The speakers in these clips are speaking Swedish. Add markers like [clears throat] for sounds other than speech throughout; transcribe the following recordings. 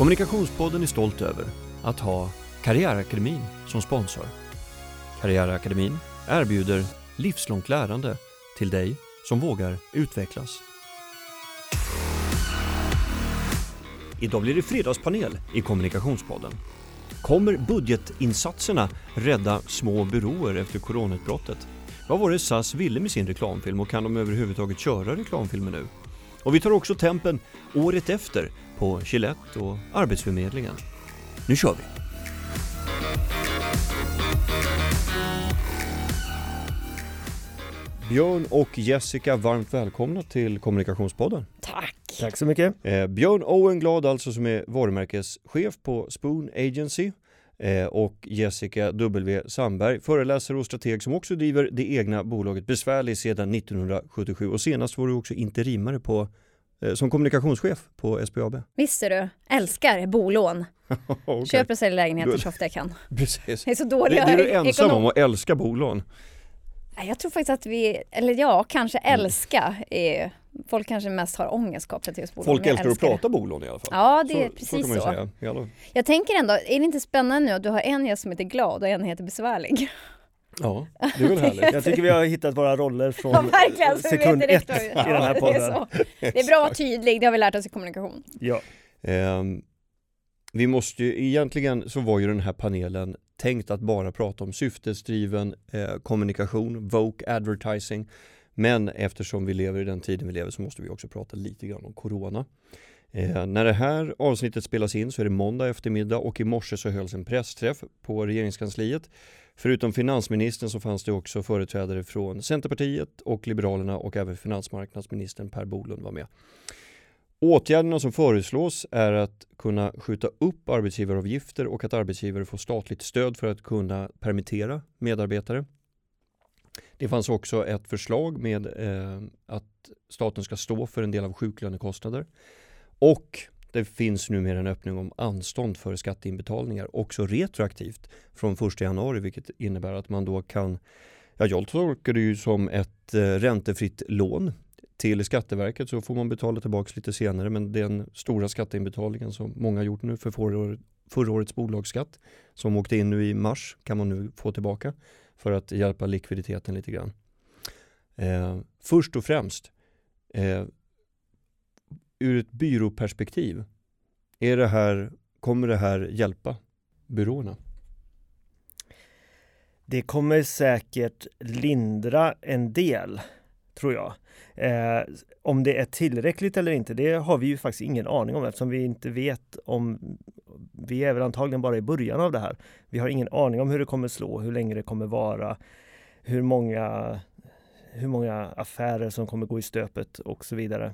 Kommunikationspodden är stolt över att ha Karriärakademin som sponsor. Karriärakademin erbjuder livslångt lärande till dig som vågar utvecklas. Idag blir det fredagspanel i Kommunikationspodden. Kommer budgetinsatserna rädda små byråer efter coronautbrottet? Vad var det SAS ville med sin reklamfilm och kan de överhuvudtaget köra reklamfilmer nu? Och vi tar också tempen året efter på Gillette och Arbetsförmedlingen. Nu kör vi! Björn och Jessica, varmt välkomna till Kommunikationspodden. Tack! Tack så mycket. Eh, Björn Owen Glad alltså som är varumärkeschef på Spoon Agency och Jessica W Sandberg, föreläsare och strateg som också driver det egna bolaget Besvärlig sedan 1977 och senast var du också interimare på eh, som kommunikationschef på SBAB. Visst är du, älskar bolån. [laughs] okay. Köper och säljer lägenheter så ofta jag kan. [laughs] Precis. Jag är så Det, dålig det är du ekonom- ensam om att älska bolån. Jag tror faktiskt att vi, eller ja, kanske Mm. älska är, folk kanske mest har ångest kopplat till just bolån. Folk jag älskar att det. prata bolån i alla fall. Ja, det är så, precis så. Säga. Jag tänker ändå, är det inte spännande nu att du har en gäst som heter glad och en heter besvärlig? Ja, det är väl härligt. Jag tycker vi har hittat våra roller från [laughs] Ja, sekund ett i den här det podden. så. Det är bra att vara tydlig, det har vi lärt oss i kommunikation. Ja. Ehm, vi måste ju, egentligen så var ju den här panelen tänkt att bara prata om syftesdriven eh, kommunikation, Voke advertising. Men eftersom vi lever i den tiden vi lever så måste vi också prata lite grann om corona. Eh, när det här avsnittet spelas in så är det måndag eftermiddag och i morse så hölls en pressträff på regeringskansliet. Förutom finansministern så fanns det också företrädare från Centerpartiet och Liberalerna och även finansmarknadsministern Per Bolund var med. Åtgärderna som föreslås är att kunna skjuta upp arbetsgivaravgifter och att arbetsgivare får statligt stöd för att kunna permittera medarbetare. Det fanns också ett förslag med eh, att staten ska stå för en del av sjuklönekostnader. Och det finns numera en öppning om anstånd för skatteinbetalningar också retroaktivt från 1 januari vilket innebär att man då kan, ja jag tolkar det ju som ett eh, räntefritt lån till Skatteverket så får man betala tillbaka lite senare men den stora skatteinbetalningen som många har gjort nu för förra, förra årets bolagsskatt som åkte in nu i mars kan man nu få tillbaka för att hjälpa likviditeten lite grann. Eh, först och främst, eh, ur ett byråperspektiv, är det här, kommer det här hjälpa byråerna? Det kommer säkert lindra en del, tror jag. Eh, om det är tillräckligt eller inte, det har vi ju faktiskt ingen aning om eftersom vi inte vet om vi är väl antagligen bara i början av det här. Vi har ingen aning om hur det kommer slå, hur länge det kommer vara, hur många, hur många affärer som kommer gå i stöpet och så vidare.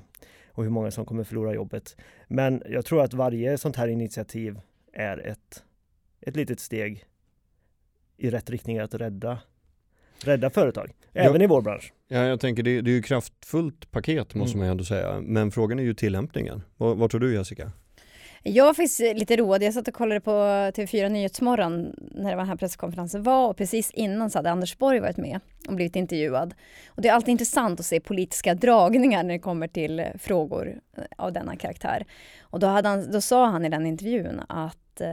Och hur många som kommer förlora jobbet. Men jag tror att varje sånt här initiativ är ett, ett litet steg i rätt riktning att rädda, rädda företag. Även i vår bransch. Ja, jag tänker det, det är ju kraftfullt paket måste Mm. man ändå säga. Men frågan är ju tillämpningen. Vad, vad tror du Jessica? Jag var faktiskt lite road. Jag satt och kollade på TV4 Nyhetsmorgon när det var den här presskonferensen var och precis innan så hade Anders Borg varit med och blivit intervjuad. Och det är alltid intressant att se politiska dragningar när det kommer till frågor eh, av denna karaktär. Och då, hade han, då sa han i den intervjun att eh,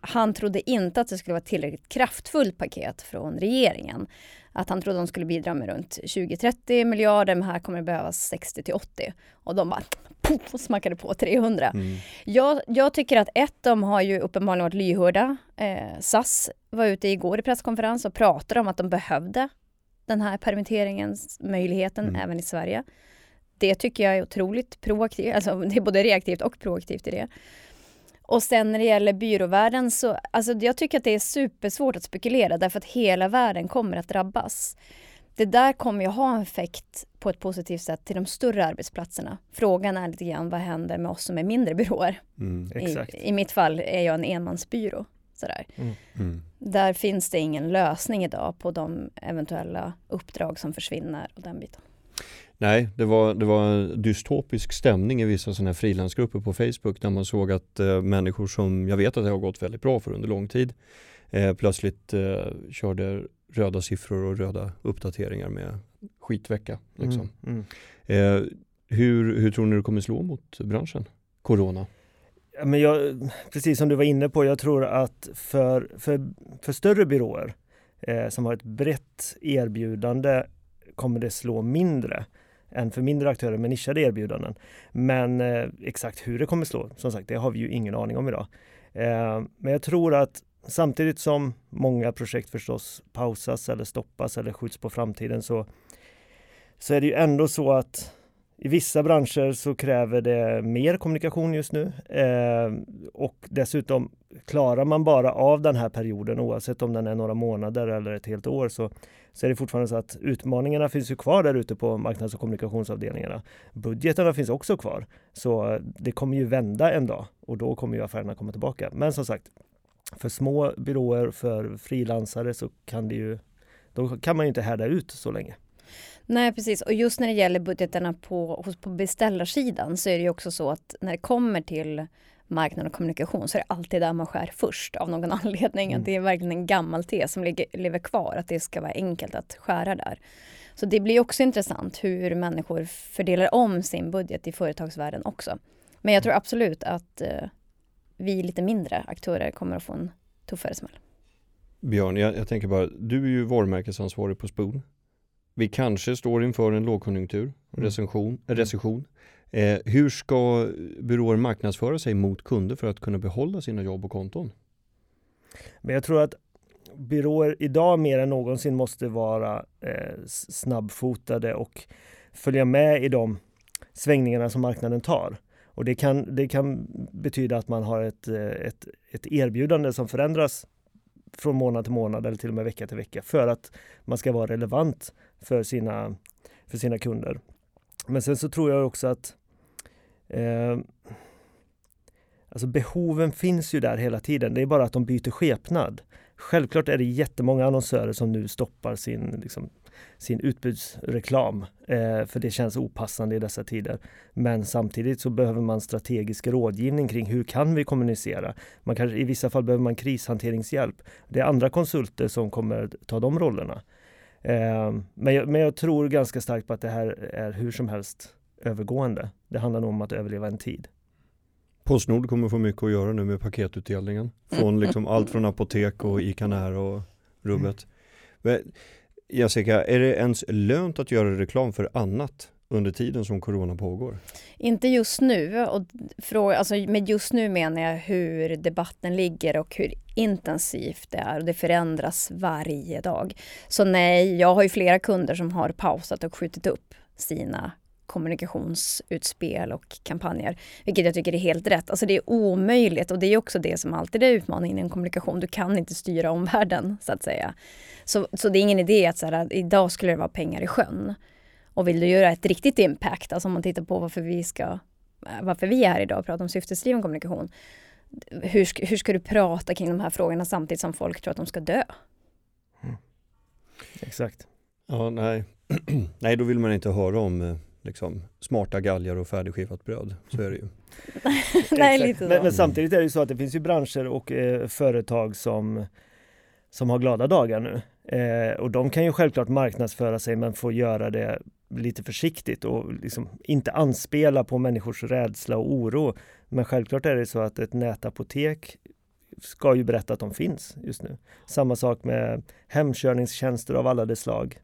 han trodde inte att det skulle vara ett tillräckligt kraftfullt paket från regeringen. Att han trodde de skulle bidra med runt 20-30 miljarder, men här kommer det behövas 60 till 80. Och de bara poff, och smackade på 300. Mm. Jag, Jag, jag tycker att ett, de har ju uppenbarligen varit lyhörda. Eh, SAS var ute igår i presskonferens och pratade om att de behövde den här permitteringens möjligheten Mm. även i Sverige. Det tycker jag är otroligt proaktivt, alltså det är både reaktivt och proaktivt i det. Och sen när det gäller byråvärlden så, alltså jag tycker att det är supersvårt att spekulera därför att hela världen kommer att drabbas. Det där kommer ju ha en effekt på ett positivt sätt till de större arbetsplatserna. Frågan är lite grann vad händer med oss som är mindre byråer? mm. I, I mitt fall är jag en enmansbyrå. Sådär. Mm. Där finns det ingen lösning idag på de eventuella uppdrag som försvinner och den biten. Nej, det var, det var en dystopisk stämning i vissa sådana här frilansgrupper på Facebook där man såg att eh, människor som jag vet att det har gått väldigt bra för under lång tid eh, plötsligt eh, körde röda siffror och röda uppdateringar med skitvecka. Liksom. Mm, mm. Hur, hur tror ni det kommer slå mot branschen? Corona? Men jag, precis som du var inne på, jag tror att för, för, för större byråer eh, som har ett brett erbjudande kommer det slå mindre än för mindre aktörer med nischade erbjudanden. Men eh, exakt hur det kommer slå, som sagt, det har vi ju ingen aning om idag. Eh, men jag tror att samtidigt som många projekt förstås pausas eller stoppas eller skjuts på framtiden så, så är det ju ändå så att i vissa branscher så kräver det mer kommunikation just nu eh, och dessutom klarar man bara av den här perioden oavsett om den är några månader eller ett helt år så, så är det fortfarande så att utmaningarna finns ju kvar där ute på marknads och kommunikationsavdelningarna. Budgeterna finns också kvar så eh, det kommer ju vända en dag och då kommer ju affärerna komma tillbaka. Men som sagt, för små byråer, för frilansare så kan det ju, då kan man ju inte härda ut så länge. Nej precis och just när det gäller budgeterna på, på beställarsidan så är det ju också så att när det kommer till marknad och kommunikation så är det alltid där man skär först av någon [laughs] anledning. Mm. Att det är verkligen en gammal tes som ligger, lever kvar, att det ska vara enkelt att skära där. Så det blir också intressant hur människor fördelar om sin budget i företagsvärlden också. Men jag tror absolut att eh, vi lite mindre aktörer kommer att få en tuffare smäll. Björn, jag, jag tänker bara, du är ju varumärkesansvarig på Spoon. Vi kanske står inför en lågkonjunktur, mm. recession. recession. Eh, hur ska byråer marknadsföra sig mot kunder för att kunna behålla sina jobb och konton? Men jag tror att byråer idag mer än någonsin måste vara eh, snabbfotade och följa med i de svängningarna som marknaden tar. Och det kan, det kan betyda att man har ett, eh, ett, ett erbjudande som förändras från månad till månad eller till och med vecka till vecka för att man ska vara relevant för sina, för sina kunder. Men sen så tror jag också att eh, alltså behoven finns ju där hela tiden. Det är bara att de byter skepnad. Självklart är det jättemånga annonsörer som nu stoppar sin, liksom, sin utbudsreklam, eh, för det känns opassande i dessa tider. Men samtidigt så behöver man strategisk rådgivning kring hur kan vi kommunicera? Man kanske, I vissa fall behöver man krishanteringshjälp. Det är andra konsulter som kommer ta de rollerna. Eh, men, jag, men jag tror ganska starkt på att det här är hur som helst övergående. Det handlar nog om att överleva en tid. Postnord kommer få mycket att göra nu med paketutdelningen. Från liksom allt från apotek och Ica Nära och rubbet. Mm. Jessica, är det ens lönt att göra reklam för annat under tiden som corona pågår? Inte just nu. Och fråga, alltså med just nu menar jag hur debatten ligger och hur intensivt det är. Och det förändras varje dag. Så nej, jag har ju flera kunder som har pausat och skjutit upp sina kommunikationsutspel och kampanjer. Vilket jag tycker är helt rätt. Alltså det är omöjligt och det är också det som alltid är utmaningen i en kommunikation. Du kan inte styra omvärlden så att säga. Så, så det är ingen idé att så här, idag skulle det vara pengar i sjön. Och vill du göra ett riktigt impact, alltså om man tittar på varför vi ska varför vi är här idag och pratar om syftesdriven kommunikation. Hur ska, hur ska du prata kring de här frågorna samtidigt som folk tror att de ska dö? Mm. Exakt. Ja, nej. [clears throat] nej, då vill man inte höra om eh, liksom, smarta galgar och färdigskivat bröd. Så är det ju. [laughs] Nej, lite men, men, samtidigt är det ju så att det finns ju branscher och eh, företag som, som har glada dagar nu. Eh, och de kan ju självklart marknadsföra sig men får göra det lite försiktigt och liksom inte anspela på människors rädsla och oro. Men självklart är det så att ett nätapotek ska ju berätta att de finns just nu. Samma sak med hemkörningstjänster av alla de slag.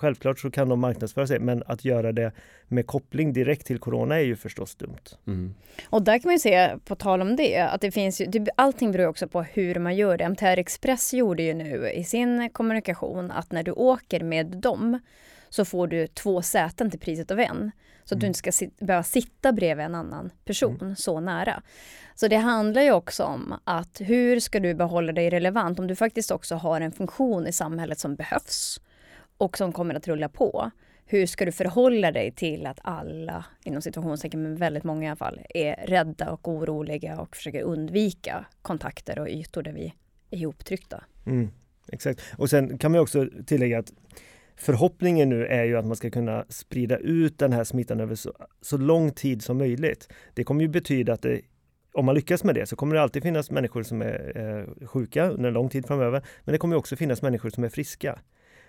Självklart så kan de marknadsföra sig, men att göra det med koppling direkt till corona är ju förstås dumt. Mm. Och där kan man ju se, på tal om det, att det finns ju, allting beror också på hur man gör det. MTR Express gjorde ju nu i sin kommunikation att när du åker med dem så får du två säten till priset av en. Så att mm. du inte ska sit behöva sitta bredvid en annan person mm. så nära. Så det handlar ju också om att hur ska du behålla dig relevant om du faktiskt också har en funktion i samhället som behövs och som kommer att rulla på. Hur ska du förhålla dig till att alla, inom situationstecken, men väldigt många i alla fall, är rädda och oroliga och försöker undvika kontakter och ytor där vi är ihoptryckta. Mm, exakt. Och sen kan man också tillägga att förhoppningen nu är ju att man ska kunna sprida ut den här smittan över så, så lång tid som möjligt. Det kommer ju betyda att det om man lyckas med det så kommer det alltid finnas människor som är eh, sjuka under lång tid framöver. Men det kommer också finnas människor som är friska.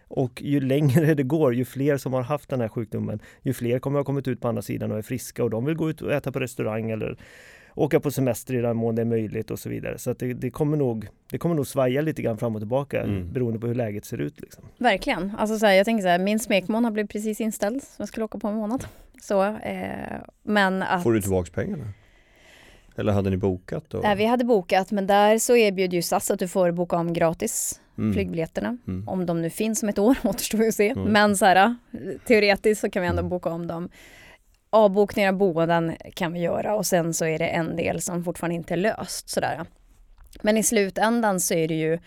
Och ju längre [laughs] det går, ju fler som har haft den här sjukdomen, ju fler kommer ha kommit ut på andra sidan och är friska och de vill gå ut och äta på restaurang eller åka på semester i den mån det är möjligt och så vidare. Så att det, det, kommer nog, det kommer nog svaja lite grann fram och tillbaka Mm. beroende på hur läget ser ut. Liksom. Verkligen. Alltså så här, jag tänker så här, min smekmånad har blivit precis inställd. Så jag skulle åka på en månad. Så, eh, men att... Får du tillbaks pengarna? Eller hade ni bokat då? Nej, vi hade bokat men där så erbjuder ju SAS att du får boka om gratis Mm. flygbiljetterna. Mm. Om de nu finns om ett år [laughs] återstår ju att se. Mm. Men så här, teoretiskt så kan vi ändå Mm. boka om dem. Avbokningar av boenden kan vi göra och sen så är det en del som fortfarande inte är löst. Sådär. Men i slutändan så är det ju, eh,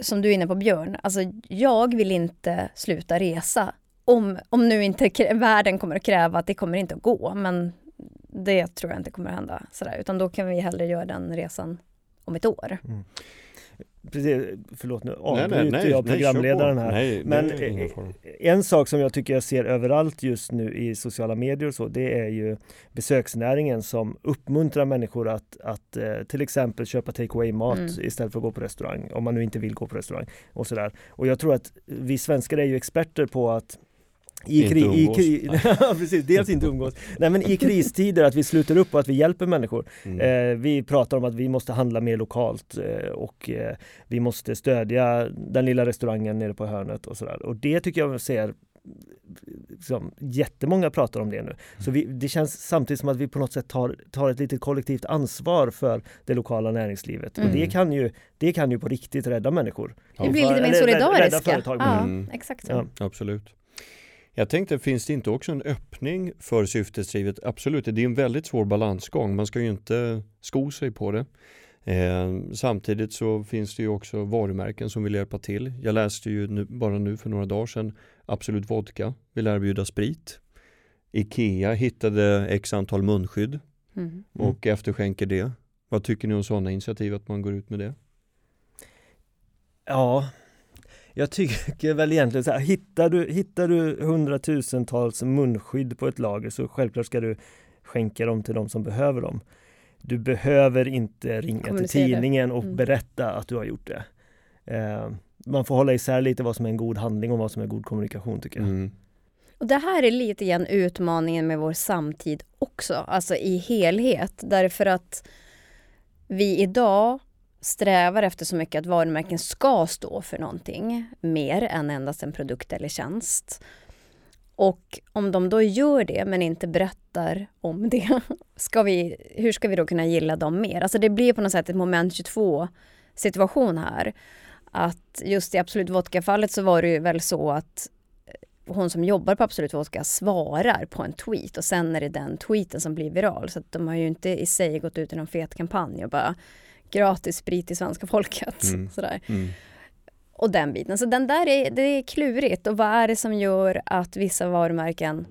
som du är inne på Björn, alltså jag vill inte sluta resa. Om, om nu inte världen kommer att kräva att det kommer inte att gå, men det tror jag inte kommer att hända. Sådär. Utan då kan vi hellre göra den resan om ett år. Precis, förlåt nu Nej, avbryter nej, nej, jag programledaren här. Nej, Men eh, en sak som jag tycker jag ser överallt just nu i sociala medier och så, det är ju besöksnäringen som uppmuntrar människor att, att eh, till exempel köpa take away mat Mm. istället för att gå på restaurang, om man nu inte vill gå på restaurang och sådär. Och jag tror att vi svenskar är ju experter på att i Inte kri- i umgås. kri- [laughs] Ja, precis, dels inte umgås. Nej men i kristider att vi sluter upp och att vi hjälper människor. Mm. Eh, vi pratar om att vi måste handla mer lokalt eh, och eh, vi måste stödja den lilla restaurangen nere på hörnet och sådär. Och det tycker jag ser liksom, jättemånga pratar om det nu. Så vi, det känns samtidigt som att vi på något sätt tar, tar ett litet kollektivt ansvar för det lokala näringslivet. Och Mm. det kan, ju, det kan ju på riktigt rädda människor. Vi blir lite mer Eller rädda- solidariska. företag. Ja, Mm. exakt så. Ja. Absolut. Jag tänkte, finns det inte också en öppning för syftesdrivet? Absolut, det är en väldigt svår balansgång. Man ska ju inte sko sig på det. Eh, samtidigt så finns det ju också varumärken som vill hjälpa till. Jag läste ju nu, bara nu för några dagar sedan Absolut Vodka vill erbjuda sprit. Ikea hittade x antal munskydd Mm. Mm. och efterskänker det. Vad tycker ni om sådana initiativ, att man går ut med det? Ja, jag tycker väl egentligen så här, hittar du, hittar du hundratusentals munskydd på ett lager så självklart ska du skänka dem till de som behöver dem. Du behöver inte ringa till tidningen och Mm. berätta att du har gjort det. Eh, man får hålla isär lite vad som är en god handling och vad som är god kommunikation tycker jag. Mm. Och det här är lite grann utmaningen med vår samtid också, alltså i helhet. Därför att vi idag strävar efter så mycket att varumärken ska stå för någonting mer än endast en produkt eller tjänst. Och om de då gör det men inte berättar om det, [laughs] ska vi, hur ska vi då kunna gilla dem mer? Alltså det blir på något sätt ett moment 22 situation här. Att just i Absolut Vodka-fallet så var det ju väl så att eh, hon som jobbar på Absolut Vodka svarar på en tweet och sen är det den tweeten som blir viral. Så att de har ju inte i sig gått ut i någon fet kampanj och bara gratis sprit till svenska folket. Mm. [laughs] Sådär. Mm. Och den biten. Så den där är, det är klurigt. Och vad är det som gör att vissa varumärken,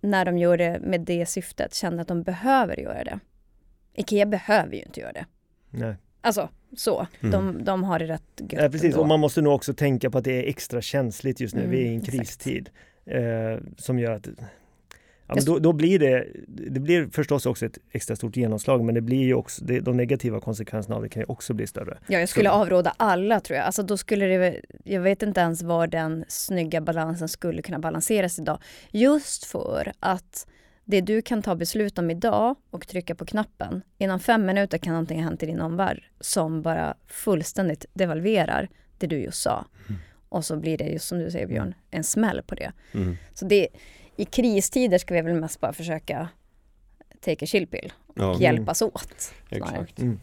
när de gör det med det syftet, känner att de behöver göra det? Ikea behöver ju inte göra det. Nej. Alltså, så. Mm. De, de har det rätt gött Ja, precis, ändå. och man måste nog också tänka på att det är extra känsligt just nu. Mm, Vi är i en kristid eh, som gör att Ja, men då, då blir det, det blir förstås också ett extra stort genomslag men det blir ju också, det, de negativa konsekvenserna av det kan ju också bli större. Ja, jag skulle Så- avråda alla tror jag. Alltså då skulle det, jag vet inte ens var den snygga balansen skulle kunna balanseras idag. Just för att det du kan ta beslut om idag och trycka på knappen, inom fem minuter kan någonting ha hänt i din omvärld som bara fullständigt devalverar det du just sa. Mm. Och så blir det just som du säger Björn, en smäll på det. Mm. Så det, i kristider ska vi väl mest bara försöka take a chill pill Ja, och hjälpas åt. exakt. Mm.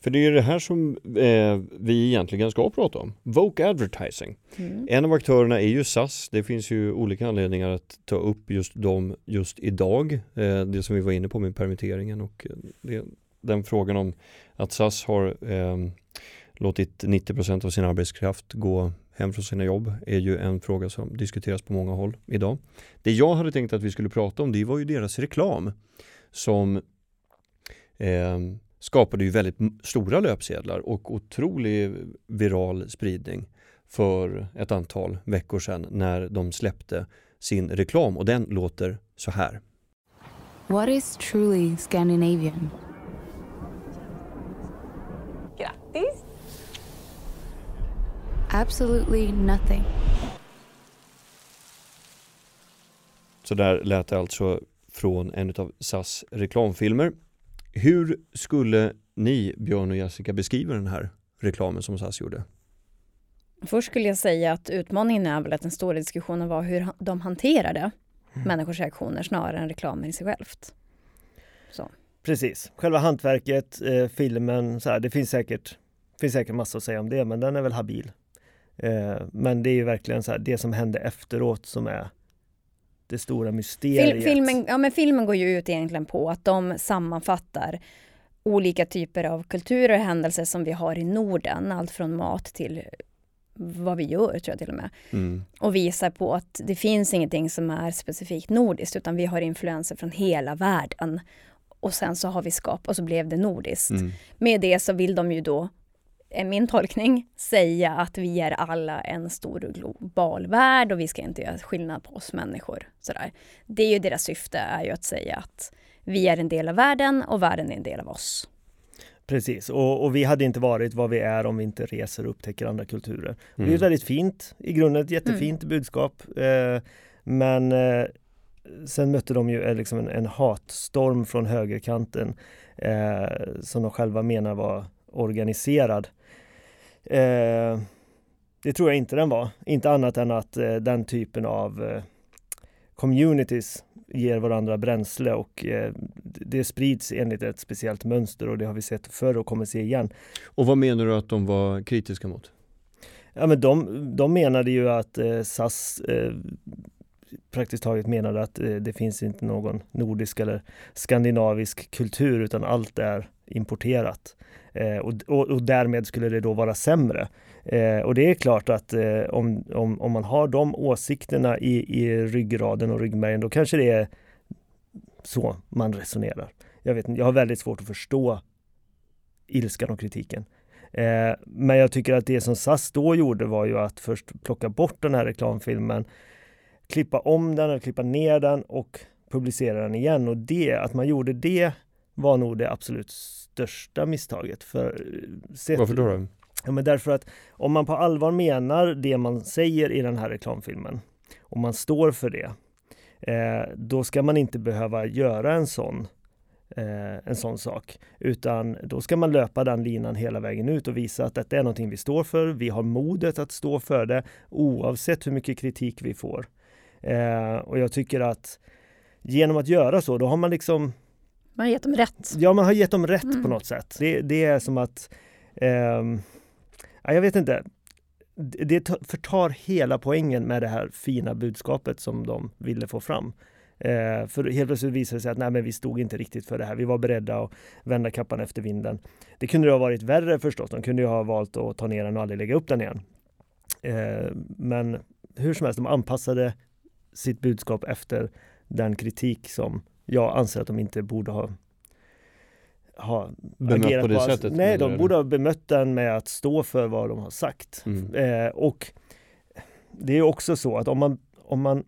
För det är ju det här som eh, vi egentligen ska prata om. Voke Advertising. Mm. En av aktörerna är ju SAS. Det finns ju olika anledningar att ta upp just dem just idag. Eh, det som vi var inne på med permitteringen och eh, det, den frågan om att SAS har eh, låtit 90% av sin arbetskraft gå hem från sina jobb är ju en fråga som diskuteras på många håll idag. Det jag hade tänkt att vi skulle prata om det var ju deras reklam som eh, skapade ju väldigt stora löpsedlar och otrolig viral spridning för ett antal veckor sedan när de släppte sin reklam och den låter så här. What is truly Scandinavian? Absolutely nothing. Så där lät det alltså från en av SAS reklamfilmer. Hur skulle ni, Björn och Jessica, beskriva den här reklamen som SAS gjorde? Först skulle jag säga att utmaningen är väl att den stora diskussionen var hur de hanterade Mm. människors reaktioner snarare än reklamen i sig självt. Så. Precis, själva hantverket, eh, filmen, så här, det finns säkert, finns säkert massor att säga om det, men den är väl habil. Eh, men det är ju verkligen så här, det som hände efteråt som är det stora mysteriet. Fil, filmen, ja, men filmen går ju ut egentligen på att de sammanfattar olika typer av kulturer och händelser som vi har i Norden. Allt från mat till vad vi gör tror jag till och med. Mm. Och visar på att det finns ingenting som är specifikt nordiskt utan vi har influenser från hela världen. Och sen så har vi skapat och så blev det nordiskt. Mm. Med det så vill de ju då, är min tolkning, säga att vi är alla en stor global värld och vi ska inte göra skillnad på oss människor. Sådär. Det är ju deras syfte, är ju att säga att vi är en del av världen och världen är en del av oss. Precis, och, och vi hade inte varit vad vi är om vi inte reser och upptäcker andra kulturer. Det är Mm. ett väldigt fint, i grunden ett jättefint budskap. Eh, men eh, sen mötte de ju eh, liksom en, en hatstorm från högerkanten eh, som de själva menar var organiserad. Eh, det tror jag inte den var. Inte annat än att eh, den typen av eh, communities ger varandra bränsle och eh, det sprids enligt ett speciellt mönster och det har vi sett förr och kommer se igen. Och vad menar du att de var kritiska mot? Ja, men de, de menade ju att eh, SAS eh, praktiskt taget menade att det finns inte någon nordisk eller skandinavisk kultur utan allt är importerat. Eh, och, och, och därmed skulle det då vara sämre. Eh, och det är klart att eh, om, om, om man har de åsikterna i, i ryggraden och ryggmärgen då kanske det är så man resonerar. Jag, vet, jag har väldigt svårt att förstå ilskan och kritiken. Eh, men jag tycker att det som SAS då gjorde var ju att först plocka bort den här reklamfilmen, klippa om den eller klippa ner den och publicera den igen. Och det, att man gjorde det var nog det absolut största misstaget. För, eh, sett- Varför då? då? Ja, men därför att om man på allvar menar det man säger i den här reklamfilmen och man står för det, eh, då ska man inte behöva göra en sån, eh, en sån sak. Utan då ska man löpa den linan hela vägen ut och visa att detta är någonting vi står för. Vi har modet att stå för det oavsett hur mycket kritik vi får. Eh, och jag tycker att genom att göra så, då har man liksom Man har gett dem rätt. Ja, man har gett dem rätt Mm. på något sätt. Det, det är som att, ja, jag vet inte, det det ta- förtar hela poängen med det här fina budskapet som de ville få fram. Eh, för helt plötsligt visade det sig att nej, men vi stod inte riktigt för det här. Vi var beredda att vända kappan efter vinden. Det kunde ju ha varit värre förstås. De kunde ju ha valt att ta ner den och aldrig lägga upp den igen. Eh, men hur som helst, de anpassade sitt budskap efter den kritik som jag anser att de inte borde ha ha Bemött agerat på det alls. sättet, Nej, de borde ha bemött den med att stå för vad de har sagt. Mm. Eh, och det är också så att om man, om man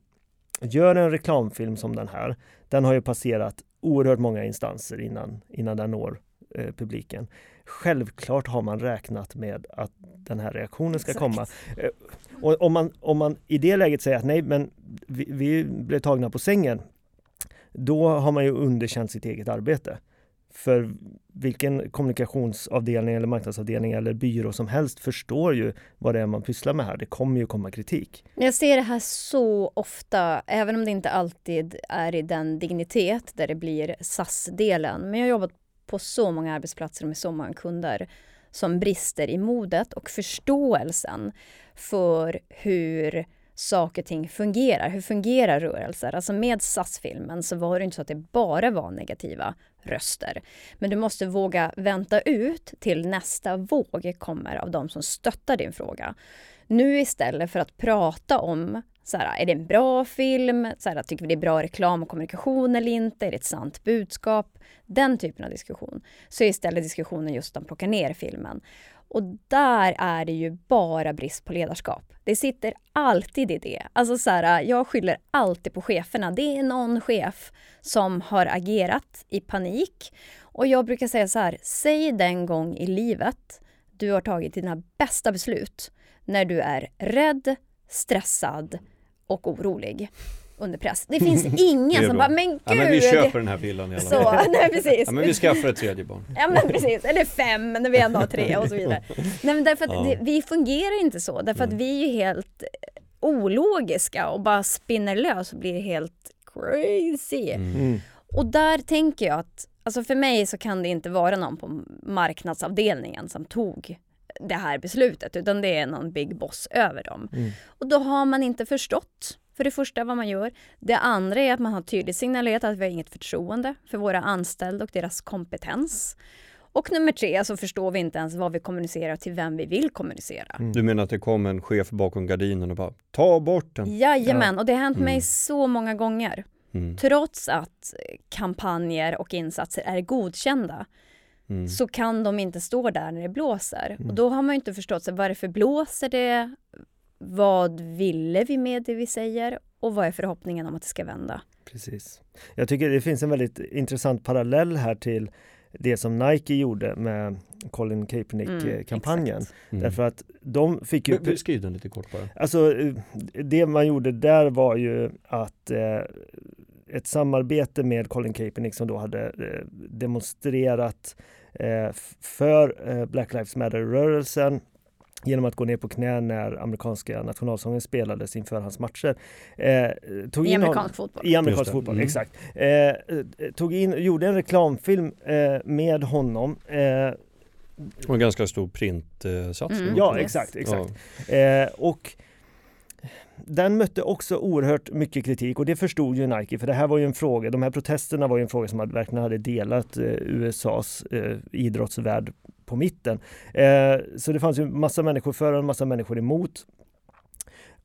gör en reklamfilm som den här, den har ju passerat oerhört många instanser innan, innan den når eh, publiken. Självklart har man räknat med att den här reaktionen ska Exakt. komma. Eh, och om man, om man i det läget säger att nej, men vi, vi blev tagna på sängen, då har man ju underkänt sitt eget arbete. För vilken kommunikationsavdelning eller marknadsavdelning eller byrå som helst förstår ju vad det är man pysslar med här. Det kommer ju komma kritik. Jag ser det här så ofta, även om det inte alltid är i den dignitet där det blir SAS-delen. Men jag har jobbat på så många arbetsplatser med så många kunder som brister i modet och förståelsen för hur saker och ting fungerar. Hur fungerar rörelser? Alltså med SAS-filmen så var det inte så att det bara var negativa röster. Men du måste våga vänta ut till nästa våg kommer av de som stöttar din fråga. Nu istället för att prata om så här, är det en bra film? Så här, tycker vi det är bra reklam och kommunikation eller inte? Är det ett sant budskap? Den typen av diskussion. Så är istället diskussionen just att plocka ner filmen. Och där är det ju bara brist på ledarskap. Det sitter alltid i det. Alltså så här, jag skyller alltid på cheferna. Det är någon chef som har agerat i panik. Och jag brukar säga så här, säg den gång i livet du har tagit dina bästa beslut när du är rädd, stressad och orolig under press. Det finns [laughs] ingen Det som bara, men gud! Ja, men vi köper den här villan i alla så, fall. [laughs] nej precis. Ja, men vi skaffar ett tredje barn. Ja men precis, eller fem när vi ändå har tre och så vidare. [laughs] Nej men därför att Ja. det, vi fungerar inte så, därför att vi är ju helt ologiska och bara spinner lös och blir helt crazy. Mm. Och där tänker jag att, alltså för mig så kan det inte vara någon på marknadsavdelningen som tog det här beslutet utan det är någon big boss över dem. Mm. Och då har man inte förstått för det första vad man gör. Det andra är att man har tydligt signalerat att vi har inget förtroende för våra anställda och deras kompetens. Och nummer tre så förstår vi inte ens vad vi kommunicerar till vem vi vill kommunicera. Du menar att det kom en chef bakom gardinen och bara ta bort den? Jajamän, och det har hänt mig Mm. så många gånger. Mm. Trots att kampanjer och insatser är godkända Mm. så kan de inte stå där när det blåser. Och då har man ju inte förstått sig, varför blåser det? Vad ville vi med det vi säger? Och vad är förhoppningen om att det ska vända? Precis. Jag tycker det finns en väldigt intressant parallell här till det som Nike gjorde med Colin Mm, Kaepernick-kampanjen. exakt. Mm. Därför att de fick ju... Men Skriv den lite kort bara. Alltså eh, det man gjorde där var ju att eh, ett samarbete med Colin Kaepernick som då hade eh, demonstrerat eh, för eh, Black Lives Matter-rörelsen genom att gå ner på knä när amerikanska nationalsången spelades inför hans matcher. Eh, tog I in amerikansk fotboll. i amerikansk fotboll, Mm. exakt. Eh, eh, tog in, gjorde en reklamfilm eh, med honom. Eh, Och en ganska stor printsatsning. Mm. ja, Yes. exakt, exakt. Eh, och den mötte också oerhört mycket kritik och det förstod ju Nike för det här var ju en fråga, de här protesterna var ju en fråga som hade, verkligen hade delat eh, USAs eh, idrottsvärld på mitten. Eh, så det fanns ju massa människor för och en massa människor emot.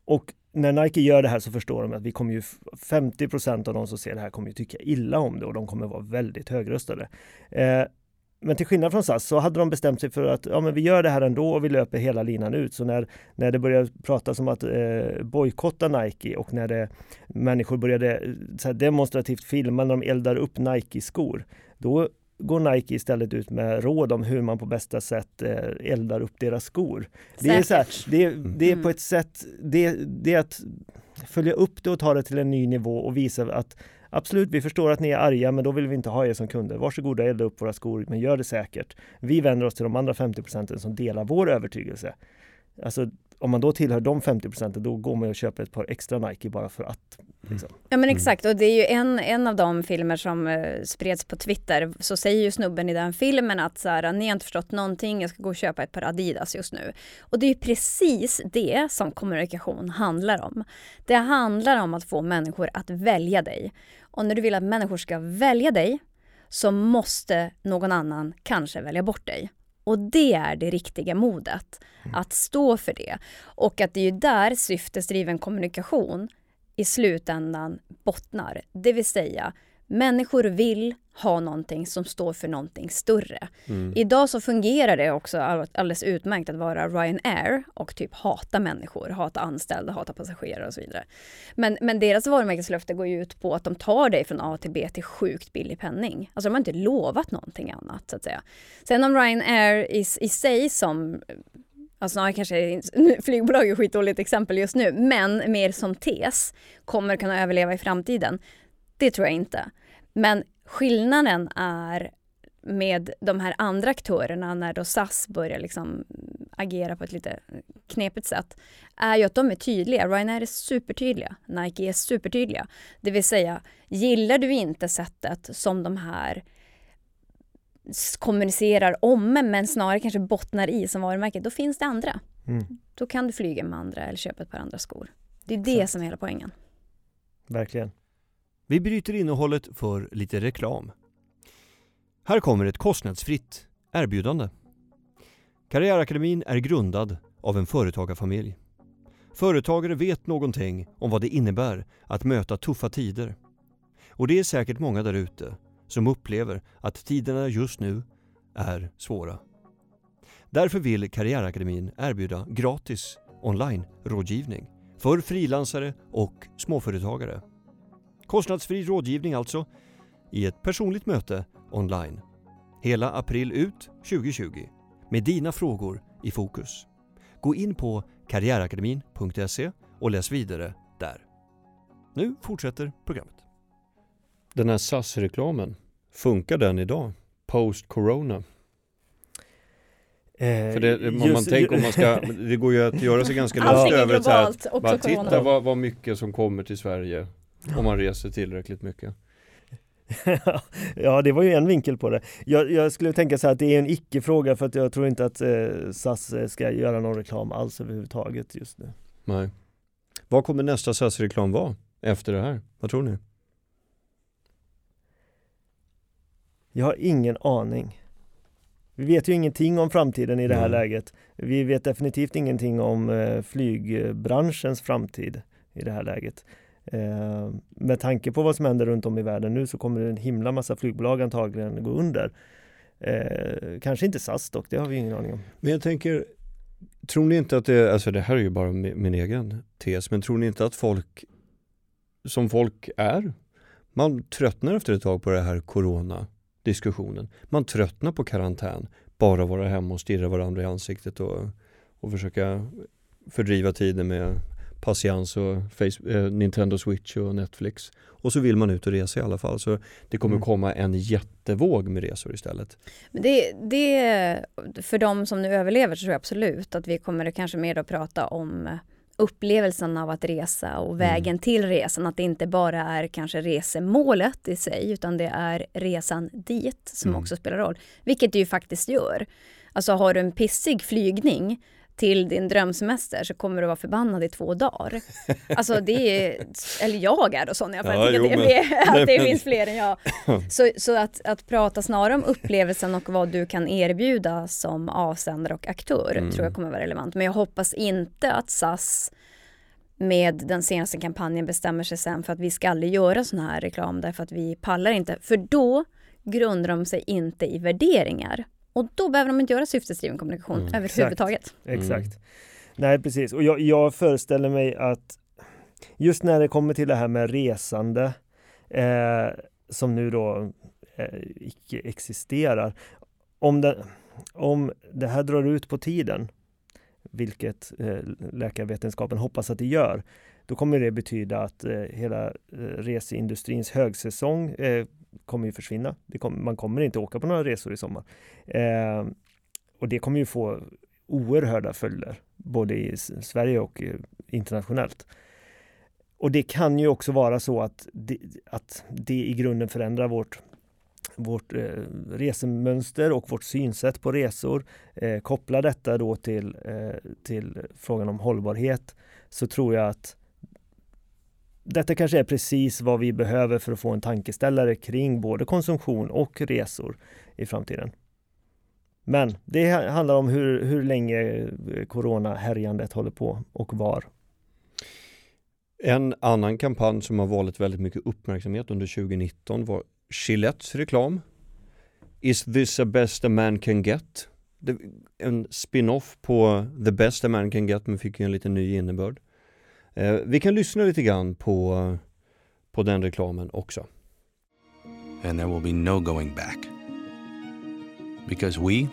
Och när Nike gör det här så förstår de att vi kommer ju 50% av de som ser det här kommer ju tycka illa om det och de kommer vara väldigt högröstade. Eh, men till skillnad från SAS så hade de bestämt sig för att ja, men vi gör det här ändå och vi löper hela linan ut. Så när, när det började pratas om att eh, bojkotta Nike och när det, människor började eh, så här demonstrativt filma när de eldar upp Nike-skor, då går Nike istället ut med råd om hur man på bästa sätt eh, eldar upp deras skor. Det är, så här, det, det är Mm. på ett sätt, det, det är att följa upp det och ta det till en ny nivå och visa att Absolut, vi förstår att ni är arga, men då vill vi inte ha er som kunder. Varsågoda, elda upp våra skor, men gör det säkert. Vi vänder oss till de andra 50 procenten som delar vår övertygelse. Alltså, om man då tillhör de 50 procenten, då går man och köper ett par extra Nike bara för att. Liksom. Ja men exakt och det är ju en, en av de filmer som eh, spreds på Twitter så säger ju snubben i den filmen att så här, ni har inte förstått någonting, jag ska gå och köpa ett par Adidas just nu. Och det är ju precis det som kommunikation handlar om. Det handlar om att få människor att välja dig. Och när du vill att människor ska välja dig så måste någon annan kanske välja bort dig. Och det är det riktiga modet, att stå för det. Och att det är ju där syftesdriven kommunikation i slutändan bottnar. Det vill säga, människor vill ha någonting som står för någonting större. Mm. Idag så fungerar det också all- alldeles utmärkt att vara Ryanair och typ hata människor, hata anställda, hata passagerare och så vidare. Men, men deras varumärkeslöfte går ju ut på att de tar dig från A till B till sjukt billig penning. Alltså de har inte lovat någonting annat så att säga. Sen om Ryanair i, i sig som Ja, snarare kanske [laughs] flygbolag är skitdåligt exempel just nu, men mer som tes kommer kunna överleva i framtiden. Det tror jag inte. Men skillnaden är med de här andra aktörerna när då SAS börjar liksom agera på ett lite knepigt sätt är ju att de är tydliga. Ryanair är supertydliga. Nike är supertydliga. Det vill säga, gillar du inte sättet som de här kommunicerar om men snarare kanske bottnar i som varumärke, då finns det andra. Mm, Då kan du flyga med andra eller köpa ett par andra skor. Det är det Exakt. som är hela poängen. verkligen. Vi bryter innehållet för lite reklam. Här kommer ett kostnadsfritt erbjudande. Karriärakademin är grundad av en företagarfamilj. Företagare vet någonting om vad det innebär att möta tuffa tider. Och det är säkert många där ute som upplever att tiderna just nu är svåra. Därför vill Karriärakademin erbjuda gratis online-rådgivning för frilansare och småföretagare. Kostnadsfri rådgivning alltså, i ett personligt möte online. Hela april ut 2020, med dina frågor i fokus. Gå in på karriärakademin.se och läs vidare där. Nu fortsätter programmet. Den här SAS-reklamen, funkar den idag? Post-corona? Eh, För det, om man just- tänker om man ska, [laughs] det går ju att göra sig ganska är över så här, globalt, också bara corona. titta vad, vad mycket som kommer till Sverige om man reser tillräckligt mycket. [laughs] ja, det var ju en vinkel på det. Jag, jag skulle tänka så här att det är en icke-fråga för att jag tror inte att eh, SAS eh, ska göra någon reklam alls överhuvudtaget just nu. Nej. Vad kommer nästa SAS-reklam vara efter det här? Vad tror ni? Jag har ingen aning. Vi vet ju ingenting om framtiden i det här Nej. läget. Vi vet definitivt ingenting om eh, flygbranschens framtid i det här läget. Eh, med tanke på vad som händer runt om i världen nu så kommer en himla massa flygbolag antagligen gå under. Eh, kanske inte SAS dock, det har vi ingen aning om. Men jag tänker, tror ni inte att det, alltså det här är ju bara min, min egen tes, men tror ni inte att folk, som folk är, man tröttnar efter ett tag på det här corona-diskussionen. Man tröttnar på karantän, bara vara hemma och stirra varandra i ansiktet och, och försöka fördriva tiden med patiens och face, eh, Nintendo Switch och Netflix. Och så vill man ut och resa i alla fall. Så det kommer Mm. komma en jättevåg med resor istället. Men det, det, för de som nu överlever så tror jag absolut att vi kommer kanske mer att prata om upplevelsen av att resa och vägen till resan. Att det inte bara är kanske resemålet i sig utan det är resan dit som Mm. också spelar roll. Vilket det ju faktiskt gör. Alltså har du en pissig flygning till din drömsemester så kommer du vara förbannad i två dagar. Alltså det är, eller jag är och sån i alla fall. Jag tycker att det, men- att det men- finns fler än jag. Så, så att, att prata snarare om upplevelsen och vad du kan erbjuda som avsändare och aktör Mm. tror jag kommer vara relevant. Men jag hoppas inte att SAS med den senaste kampanjen bestämmer sig sen för att vi ska aldrig göra sån här reklam därför att vi pallar inte. För då grundar de sig inte i värderingar. Och då behöver de inte göra syftesdriven kommunikation Mm, överhuvudtaget. Exakt. Nej, precis. Och jag, jag föreställer mig att just när det kommer till det här med resande eh, som nu då eh, icke existerar. Om det, om det här drar ut på tiden, vilket eh, läkarvetenskapen hoppas att det gör, då kommer det betyda att eh, hela eh, reseindustrins högsäsong eh, kommer ju försvinna. Det kommer, man kommer inte åka på några resor i sommar. Eh, och det kommer ju få oerhörda följder, både i Sverige och eh, internationellt. Och det kan ju också vara så att det, att det i grunden förändrar vårt, vårt eh, resemönster och vårt synsätt på resor. Eh, koppla detta då till, eh, till frågan om hållbarhet så tror jag att detta kanske är precis vad vi behöver för att få en tankeställare kring både konsumtion och resor i framtiden. Men det handlar om hur, hur länge eh, coronahärjandet håller på och var. En annan kampanj som har valt väldigt mycket uppmärksamhet under 2019 var Gillettes reklam. Is this the best a man can get? En spin-off på The best a man can get men fick ju en lite ny innebörd. Eh, vi kan lyssna lite grann på, på den reklamen också. and there will be no going back. Because we,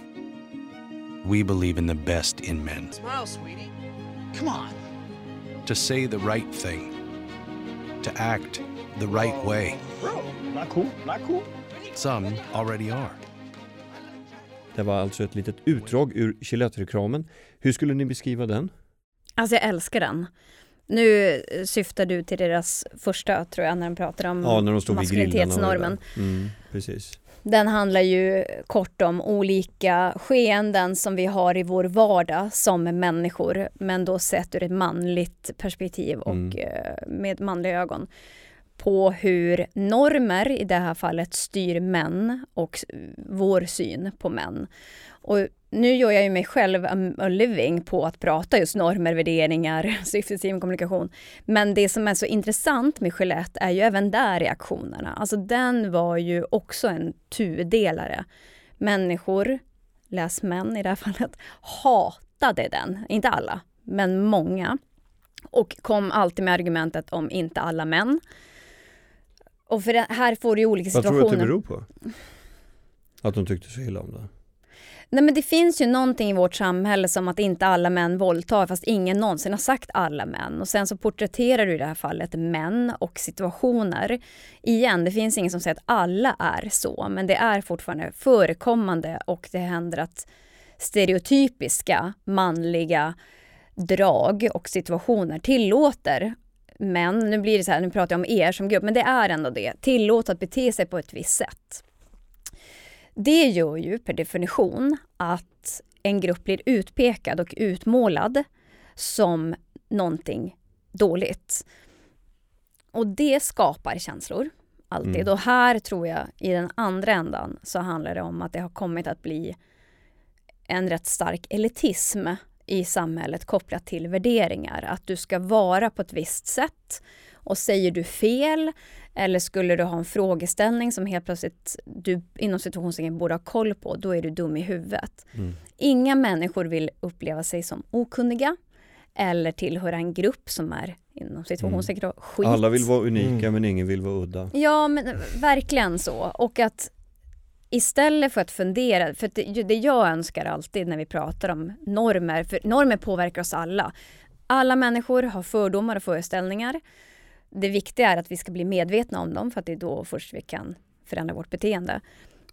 we believe in the best in men. Smile, sweetie. Come on. To say the right thing, to act the right way. Bro, not cool. Not cool. Some already are. Det var alltså ett litet utdrag ur Gillette-reklamen. Hur skulle ni beskriva den? Alltså jag älskar den. Nu eh, syftar du till deras första, tror jag, när de pratar om Ja, när de stod maskulinitetsnormen. Mm, precis. Den handlar ju kort om olika skeenden som vi har i vår vardag som människor, men då sett ur ett manligt perspektiv och Mm. eh, med manliga ögon. På hur normer i det här fallet styr män och vår syn på män. Och nu gör jag ju mig själv a, living på att prata just normer, värderingar, [laughs] syftesdriven kommunikation. Men det som är så intressant med Gillette är ju även där reaktionerna. Alltså den var ju också en tudelare. Människor, läs män i det här [laughs] fallet, hatade den. Inte alla, men många. Och kom alltid med argumentet om inte alla män. Och för det, här får du ju olika Vad tror du situationer. att det beror på? Att de tyckte så illa om det? Nej men det finns ju någonting i vårt samhälle som att inte alla män våldtar fast ingen någonsin har sagt alla män. Och sen så porträtterar du i det här fallet män och situationer. Igen, det finns ingen som säger att alla är så men det är fortfarande förekommande och det händer att stereotypiska manliga drag och situationer tillåter män, nu blir det så här, nu pratar jag om er som grupp, men det är ändå det, tillåter att bete sig på ett visst sätt. Det gör ju per definition att en grupp blir utpekad och utmålad som någonting dåligt. Och det skapar känslor, alltid. Mm. Och här tror jag, i den andra ändan, så handlar det om att det har kommit att bli en rätt stark elitism i samhället kopplat till värderingar. Att du ska vara på ett visst sätt och säger du fel eller skulle du ha en frågeställning som helt plötsligt du inom situationstecken borde ha koll på, då är du dum i huvudet. Mm. Inga människor vill uppleva sig som okunniga eller tillhöra en grupp som är inom situationstecken mm. skit. Alla vill vara unika Mm. men ingen vill vara udda. Ja, men verkligen så. Och att istället för att fundera, för det, det jag önskar alltid när vi pratar om normer, för normer påverkar oss alla. Alla människor har fördomar och föreställningar. Det viktiga är att vi ska bli medvetna om dem för att det är då först vi kan förändra vårt beteende.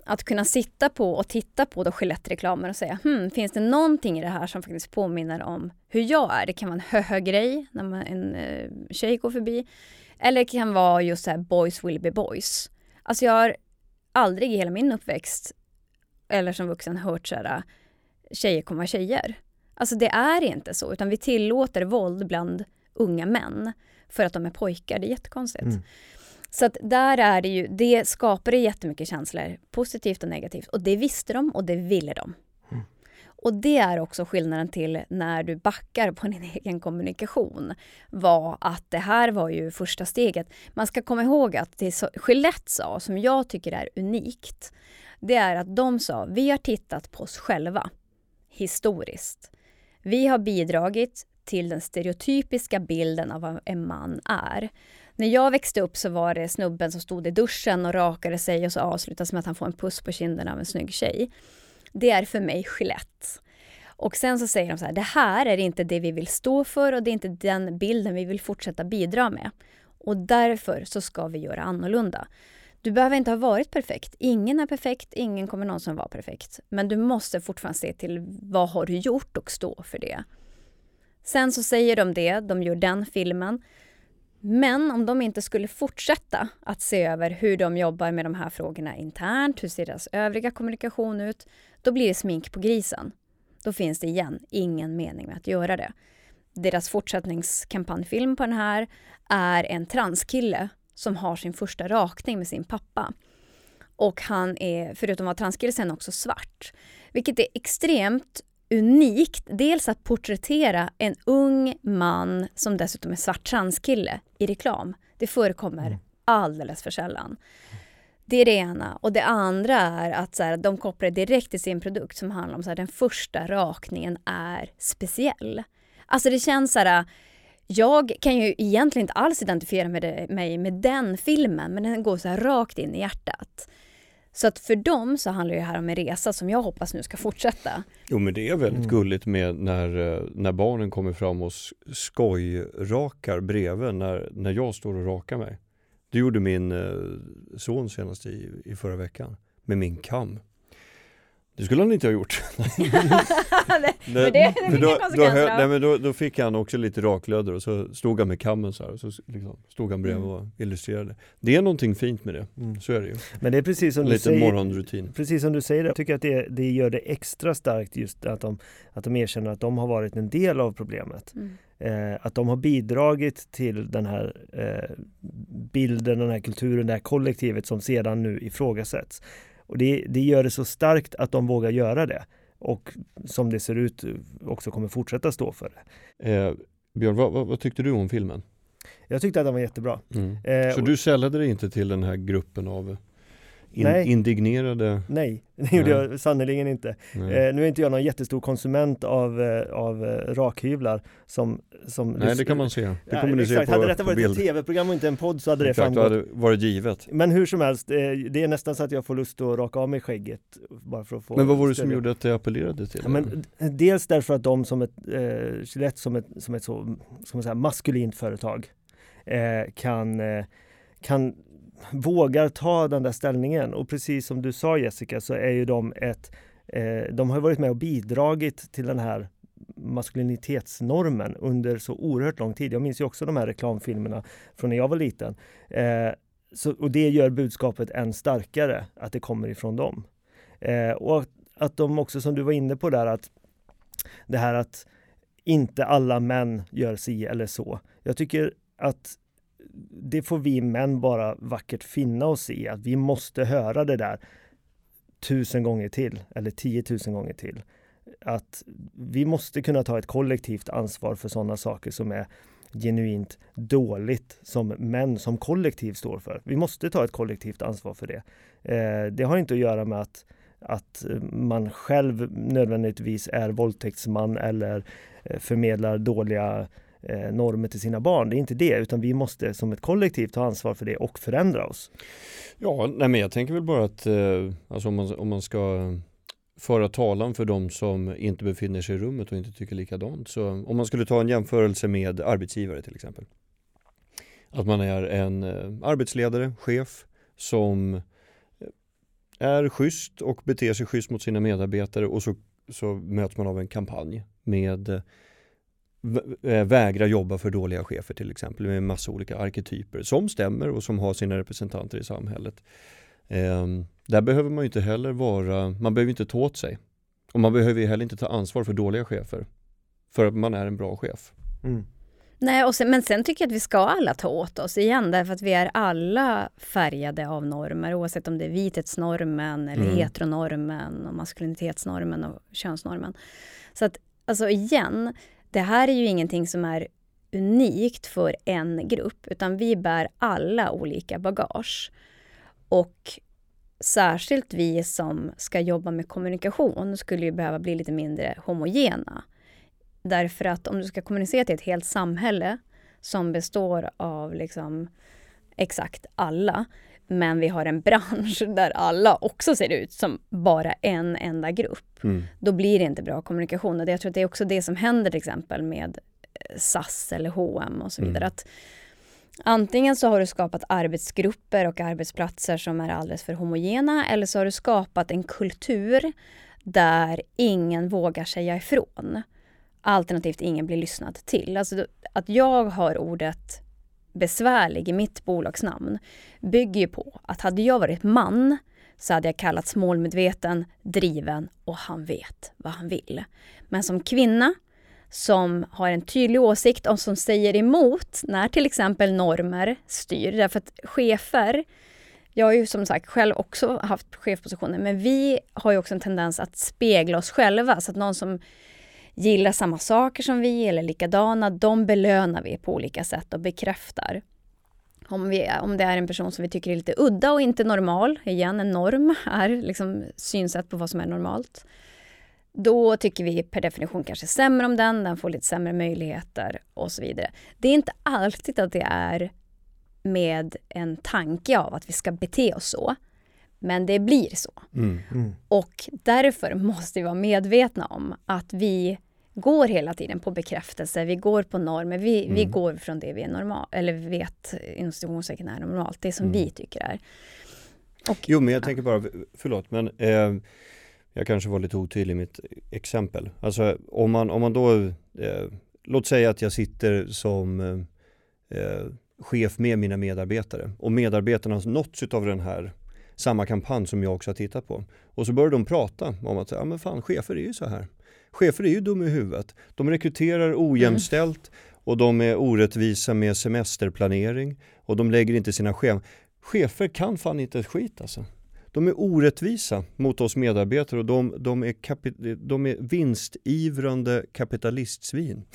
Att kunna sitta på och titta på då Gillette-reklamer och säga hmm, finns det någonting i det här som faktiskt påminner om hur jag är? Det kan vara en hö-hö-grej när man, en eh, tjej går förbi. Eller det kan vara just så här boys will be boys. Alltså jag har aldrig i hela min uppväxt eller som vuxen hört så här tjejer kommer vara tjejer. Alltså det är inte så utan vi tillåter våld bland unga män för att de är pojkar. Det är jättekonstigt. Mm. Så att där är det ju, det skapar det jättemycket känslor, positivt och negativt. Och det visste de och det ville de. Mm. Och det är också skillnaden till när du backar på din [laughs] egen kommunikation. Var att det här var ju första steget. Man ska komma ihåg att det så, Gillette sa, som jag tycker är unikt, det är att de sa, vi har tittat på oss själva historiskt. Vi har bidragit till den stereotypiska bilden av vad en man är. När jag växte upp så var det snubben som stod i duschen och rakade sig och så avslutas med att han får en puss på kinden av en snygg tjej. Det är för mig Gillette. Och sen så säger de så här, det här är inte det vi vill stå för och det är inte den bilden vi vill fortsätta bidra med. Och därför så ska vi göra annorlunda. Du behöver inte ha varit perfekt. Ingen är perfekt, ingen kommer någonsin vara perfekt. Men du måste fortfarande se till vad har du gjort och stå för det. Sen så säger de det, de gör den filmen. Men om de inte skulle fortsätta att se över hur de jobbar med de här frågorna internt, hur ser deras övriga kommunikation ut, då blir det smink på grisen. Då finns det igen ingen mening med att göra det. Deras fortsättningskampanjfilm på den här är en transkille som har sin första rakning med sin pappa. Och han är, förutom att vara transkille, sen också svart. Vilket är extremt unikt. Dels att porträttera en ung man som dessutom är svart transkille i reklam. Det förekommer Mm. alldeles för sällan. Det är det ena. Och det andra är att så här, de kopplar det direkt till sin produkt som handlar om att den första rakningen är speciell. Alltså det känns så här, jag kan ju egentligen inte alls identifiera med mig med den filmen men den går så här rakt in i hjärtat. Så att för dem så handlar det här om en resa som jag hoppas nu ska fortsätta. Jo men det är väldigt Mm. gulligt med när, eh, när barnen kommer fram och skojrakar bredvid när, när jag står och rakar mig. Det gjorde min eh, son senast i, i förra veckan med min kam. Det skulle han inte ha gjort. [laughs] [laughs] Nej, men det, då, en då, konsekvens hö- av. nej, men då, då fick han också lite raklödder och så stod han med kammen så här och så liksom stod han bredvid Mm. och illustrerade. Det är någonting fint med det, Mm. så är det ju. Men det är precis som En du liten säger. morgonrutin. Precis som du säger, jag tycker att det, det gör det extra starkt just att de, att de erkänner att de har varit en del av problemet. Mm. Eh, att de har bidragit till den här eh, bilden, den här kulturen, det här kollektivet som sedan nu ifrågasätts. Och det, det gör det så starkt att de vågar göra det. Och som det ser ut också kommer fortsätta stå för det. Eh, Björn, vad, vad, vad tyckte du om filmen? Jag tyckte att den var jättebra. Mm. Eh, Så du sällade dig inte till den här gruppen av in, Nej. indignerade? Nej, [laughs] det gjorde Nej. jag sannerligen inte. Eh, nu är inte jag någon jättestor konsument av, eh, av eh, rakhyvlar som, som Nej, det kan man se. Det kommer ni se på, Hade detta varit bild. ett tv-program och inte en podd så hade det Exakt, framgått. hade varit givet. Men hur som helst, eh, det är nästan så att jag får lust att raka av mig skägget bara för att få Men vad var det som gjorde att det appellerade till Ja, men dels därför att de som ett, eh, Gillette som ett, som ett så, man säga, maskulint företag eh, kan, eh, kan vågar ta den där ställningen och precis som du sa Jessica så är ju de ett eh, de har varit med och bidragit till den här maskulinitetsnormen under så oerhört lång tid. Jag minns ju också de här reklamfilmerna från när jag var liten. Eh, så, och det gör budskapet än starkare, att det kommer ifrån dem. Eh, och att de också, som du var inne på där, att det här att inte alla män gör si eller så. Jag tycker att det får vi män bara vackert finna oss i, att vi måste höra det där tusen gånger till, eller tiotusen gånger till. Att vi måste kunna ta ett kollektivt ansvar för sådana saker som är genuint dåligt som män som kollektiv står för. Vi måste ta ett kollektivt ansvar för det. Eh, det har inte att göra med att, att man själv nödvändigtvis är våldtäktsman eller eh, förmedlar dåliga eh, normer till sina barn. Det är inte det, utan vi måste som ett kollektiv ta ansvar för det och förändra oss. Ja, nej men jag tänker väl bara att eh, alltså om, man, om man ska föra talan för de som inte befinner sig i rummet och inte tycker likadant. Så om man skulle ta en jämförelse med arbetsgivare till exempel. Att man är en eh, arbetsledare, chef som eh, är schysst och beter sig schysst mot sina medarbetare och så, så möts man av en kampanj med eh, vä- eh, vägra jobba för dåliga chefer till exempel med en massa olika arketyper som stämmer och som har sina representanter i samhället. Ehm, där behöver man ju inte heller vara, man behöver inte ta åt sig. Och man behöver ju heller inte ta ansvar för dåliga chefer. För att man är en bra chef. Mm. Nej, och sen, men sen tycker jag att vi ska alla ta åt oss igen därför att vi är alla färgade av normer oavsett om det är vithetsnormen eller Mm. heteronormen och maskulinitetsnormen och könsnormen. Så att alltså igen, det här är ju ingenting som är unikt för en grupp utan vi bär alla olika bagage. Och särskilt vi som ska jobba med kommunikation skulle ju behöva bli lite mindre homogena. Därför att om du ska kommunicera till ett helt samhälle som består av liksom exakt alla, men vi har en bransch [laughs] där alla också ser ut som bara en enda grupp, Mm. då blir det inte bra kommunikation. Och jag tror att det är också det som händer till exempel med eh, SAS eller H&M och så vidare. Mm. Att antingen så har du skapat arbetsgrupper och arbetsplatser som är alldeles för homogena eller så har du skapat en kultur där ingen vågar säga ifrån. Alternativt ingen blir lyssnad till. Alltså att jag har ordet besvärlig i mitt bolagsnamn bygger ju på att hade jag varit man så hade jag kallats målmedveten, driven och han vet vad han vill. Men som kvinna som har en tydlig åsikt och som säger emot när till exempel normer styr. Därför att chefer, jag har ju som sagt själv också haft chefpositioner, men vi har ju också en tendens att spegla oss själva. Så att någon som gillar samma saker som vi eller likadana, de belönar vi på olika sätt och bekräftar. Om, vi, om det är en person som vi tycker är lite udda och inte normal, igen en norm är liksom synsätt på vad som är normalt. Då tycker vi per definition kanske sämre om den, den får lite sämre möjligheter och så vidare. Det är inte alltid att det är med en tanke av att vi ska bete oss så. Men det blir så. Mm. Mm. Och därför måste vi vara medvetna om att vi går hela tiden på bekräftelse, vi går på normer, vi, vi Mm. går från det vi är normal, eller vet inom är normalt, det som Mm. vi tycker är. Och, Jo men jag tänker bara, förlåt men eh, jag kanske var lite otydlig i mitt exempel. Alltså om man, om man då, eh, låt säga att jag sitter som eh, eh, chef med mina medarbetare och medarbetarna har nåtts av den här samma kampanj som jag också har tittat på. Och så börjar de prata om att, ja men fan chefer är ju så här. Chefer är ju dumma i huvudet. De rekryterar ojämställt och de är orättvisa med semesterplanering och de lägger inte sina scheman. Chefer kan fan inte ett skit alltså. De är orättvisa mot oss medarbetare och de, de, är, kapi, de är vinstivrande kapitalistsvin. [laughs]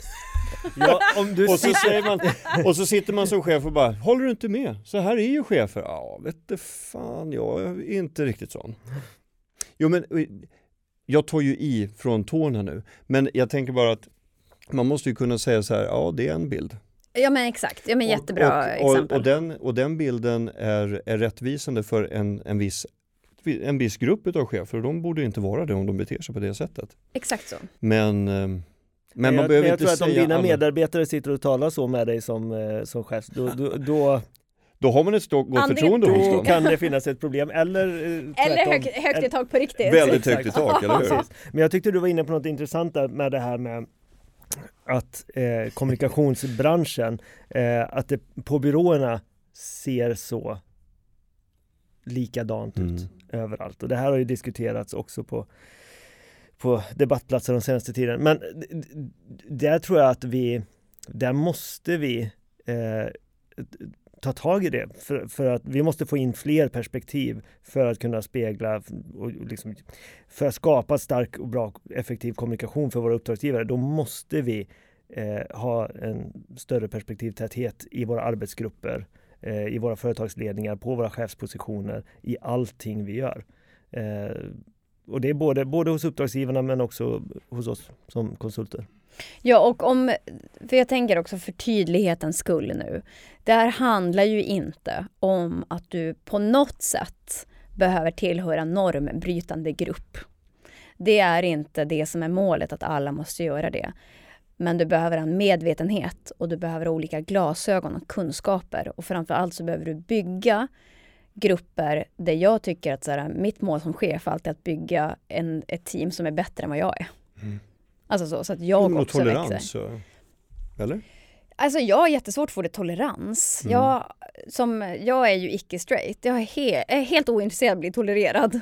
Ja, om du Och så, sitter, säger man, och så sitter man som chef och bara, håller du inte med? Så här är ju chefer. Ja, vet du fan, jag är inte riktigt sån. Jo men, eh, jag tar ju i från tårna nu. Men jag tänker bara att man måste ju kunna säga så här, ja det är en bild. Ja men exakt, ja men jättebra och, och, exempel. Och den, och den bilden är, är rättvisande för en, en, viss, en viss grupp av chefer och de borde inte vara det om de beter sig på det sättet. Exakt så. Men, eh, men man jag, behöver jag inte tror att om säga dina alla. medarbetare sitter och talar så med dig som, eh, som chef, då, då, då, Då har man ett stort gott förtroende hos då dem. kan det finnas ett problem. Eller, eh, Eller hög, högt i tak på riktigt. Väldigt Exakt. högt i tak, eller [laughs] hur? Men jag tyckte du var inne på något intressant där med det här med att eh, kommunikationsbranschen, eh, att det på byråerna ser så likadant Mm. ut överallt. Och det här har ju diskuterats också på, på debattplatser de senaste tiden. Men där tror jag att vi, där måste vi eh, ta tag i det. För, för att vi måste få in fler perspektiv för att kunna spegla och liksom, för att skapa stark och bra effektiv kommunikation för våra uppdragsgivare. Då måste vi eh, ha en större perspektivtäthet i våra arbetsgrupper, eh, i våra företagsledningar, på våra chefspositioner, i allting vi gör. Eh, och det är både, både hos uppdragsgivarna men också hos oss som konsulter. Ja, och om, för jag tänker också för tydlighetens skull nu. Det här handlar ju inte om att du på något sätt behöver tillhöra en normbrytande grupp. Det är inte det som är målet, att alla måste göra det. Men du behöver en medvetenhet och du behöver olika glasögon och kunskaper. Och framför allt så behöver du bygga grupper där jag tycker att så här, mitt mål som chef alltid är att bygga en, ett team som är bättre än vad jag är. Mm. Alltså så, så att jag och också växer. tolerans, så- eller? Alltså jag har jättesvårt för ordet tolerans. Mm. Jag, som, jag är ju icke-straight. Jag är, he, är helt ointresserad av att bli tolererad.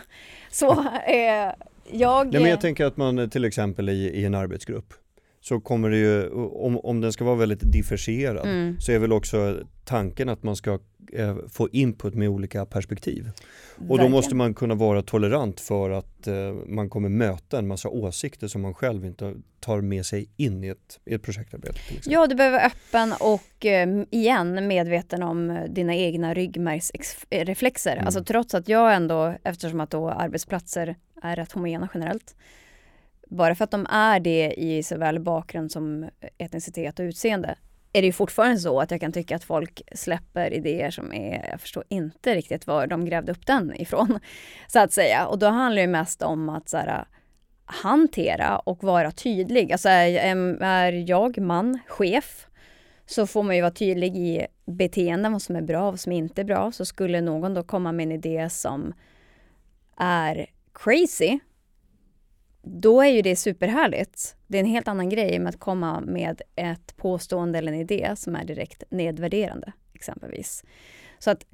Så eh, jag... Nej, men jag tänker att man eh, till exempel i, i en arbetsgrupp så kommer det ju, om, om den ska vara väldigt differentierad Mm. så är väl också tanken att man ska eh, få input med olika perspektiv. Och då Verkligen. måste man kunna vara tolerant för att eh, man kommer möta en massa åsikter som man själv inte tar med sig in i ett, i ett projektarbete. Ja, du behöver vara öppen och eh, igen medveten om eh, dina egna ryggmärgsreflexer. Mm. Alltså trots att jag ändå, eftersom att då arbetsplatser är rätt homogena generellt, bara för att de är det i såväl bakgrund som etnicitet och utseende, är det ju fortfarande så att jag kan tycka att folk släpper idéer som är, jag förstår inte riktigt var de grävde upp den ifrån, [laughs] så att säga. Och då handlar det mest om att så här, äh, hantera och vara tydlig. Alltså är, är jag man, chef, så får man ju vara tydlig i beteenden, vad som är bra och vad som inte är bra. Så skulle någon då komma med en idé som är crazy, då är ju det superhärligt. Det är en helt annan grej med att komma med ett påstående eller en idé som är direkt nedvärderande, exempelvis. Så att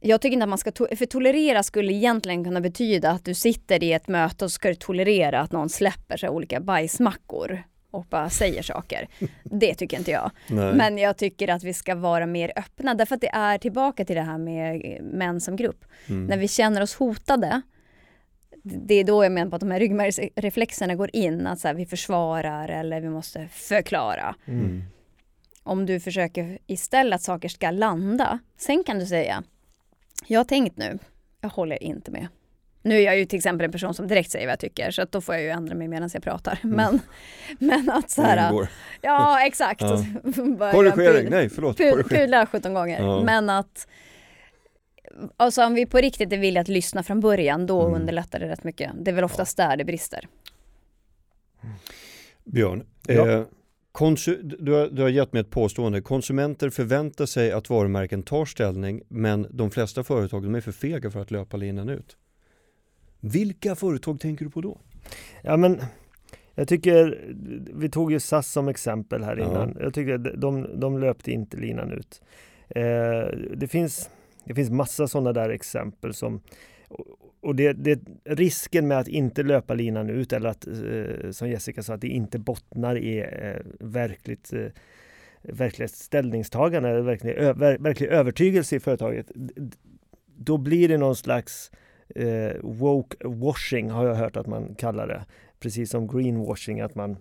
jag tycker inte att man ska, to- för tolerera skulle egentligen kunna betyda att du sitter i ett möte och ska tolerera att någon släpper sig olika bajsmackor och bara säger saker. [laughs] Det tycker inte jag. Nej. Men jag tycker att vi ska vara mer öppna därför att det är tillbaka till det här med män som grupp. Mm. När vi känner oss hotade, det är då jag menar på att de här ryggmärgsreflexerna går in, att så här, vi försvarar eller vi måste förklara. Mm. Om du försöker istället att saker ska landa, sen kan du säga, jag har tänkt nu, jag håller inte med. Nu är jag ju till exempel en person som direkt säger vad jag tycker, så att då får jag ju ändra mig medan jag pratar. Men, men att så här, ja exakt. Ja. [laughs] Korrigering, nej förlåt. Pudla 17 gånger. Ja. Men att Alltså om vi på riktigt är villiga att lyssna från början, då Mm. underlättar det rätt mycket. Det är väl oftast där det brister. Björn, Ja. eh, konsu- du, har, du har gett mig ett påstående. Konsumenter förväntar sig att varumärken tar ställning men de flesta företag de är för fega för att löpa linan ut. Vilka företag tänker du på då? Ja men jag tycker, vi tog ju SAS som exempel här Ja. innan. Jag tycker att de, de löpte inte linan ut. Eh, det, finns, det finns massa sådana där exempel som och det, det, risken med att inte löpa linan ut eller att, eh, som Jessica sa, att det inte bottnar i eh, verkligt eh, verkligt ställningstagande eller verklig, ö, ver, verklig övertygelse i företaget. Då blir det någon slags eh, woke washing har jag hört att man kallar det. Precis som greenwashing, att man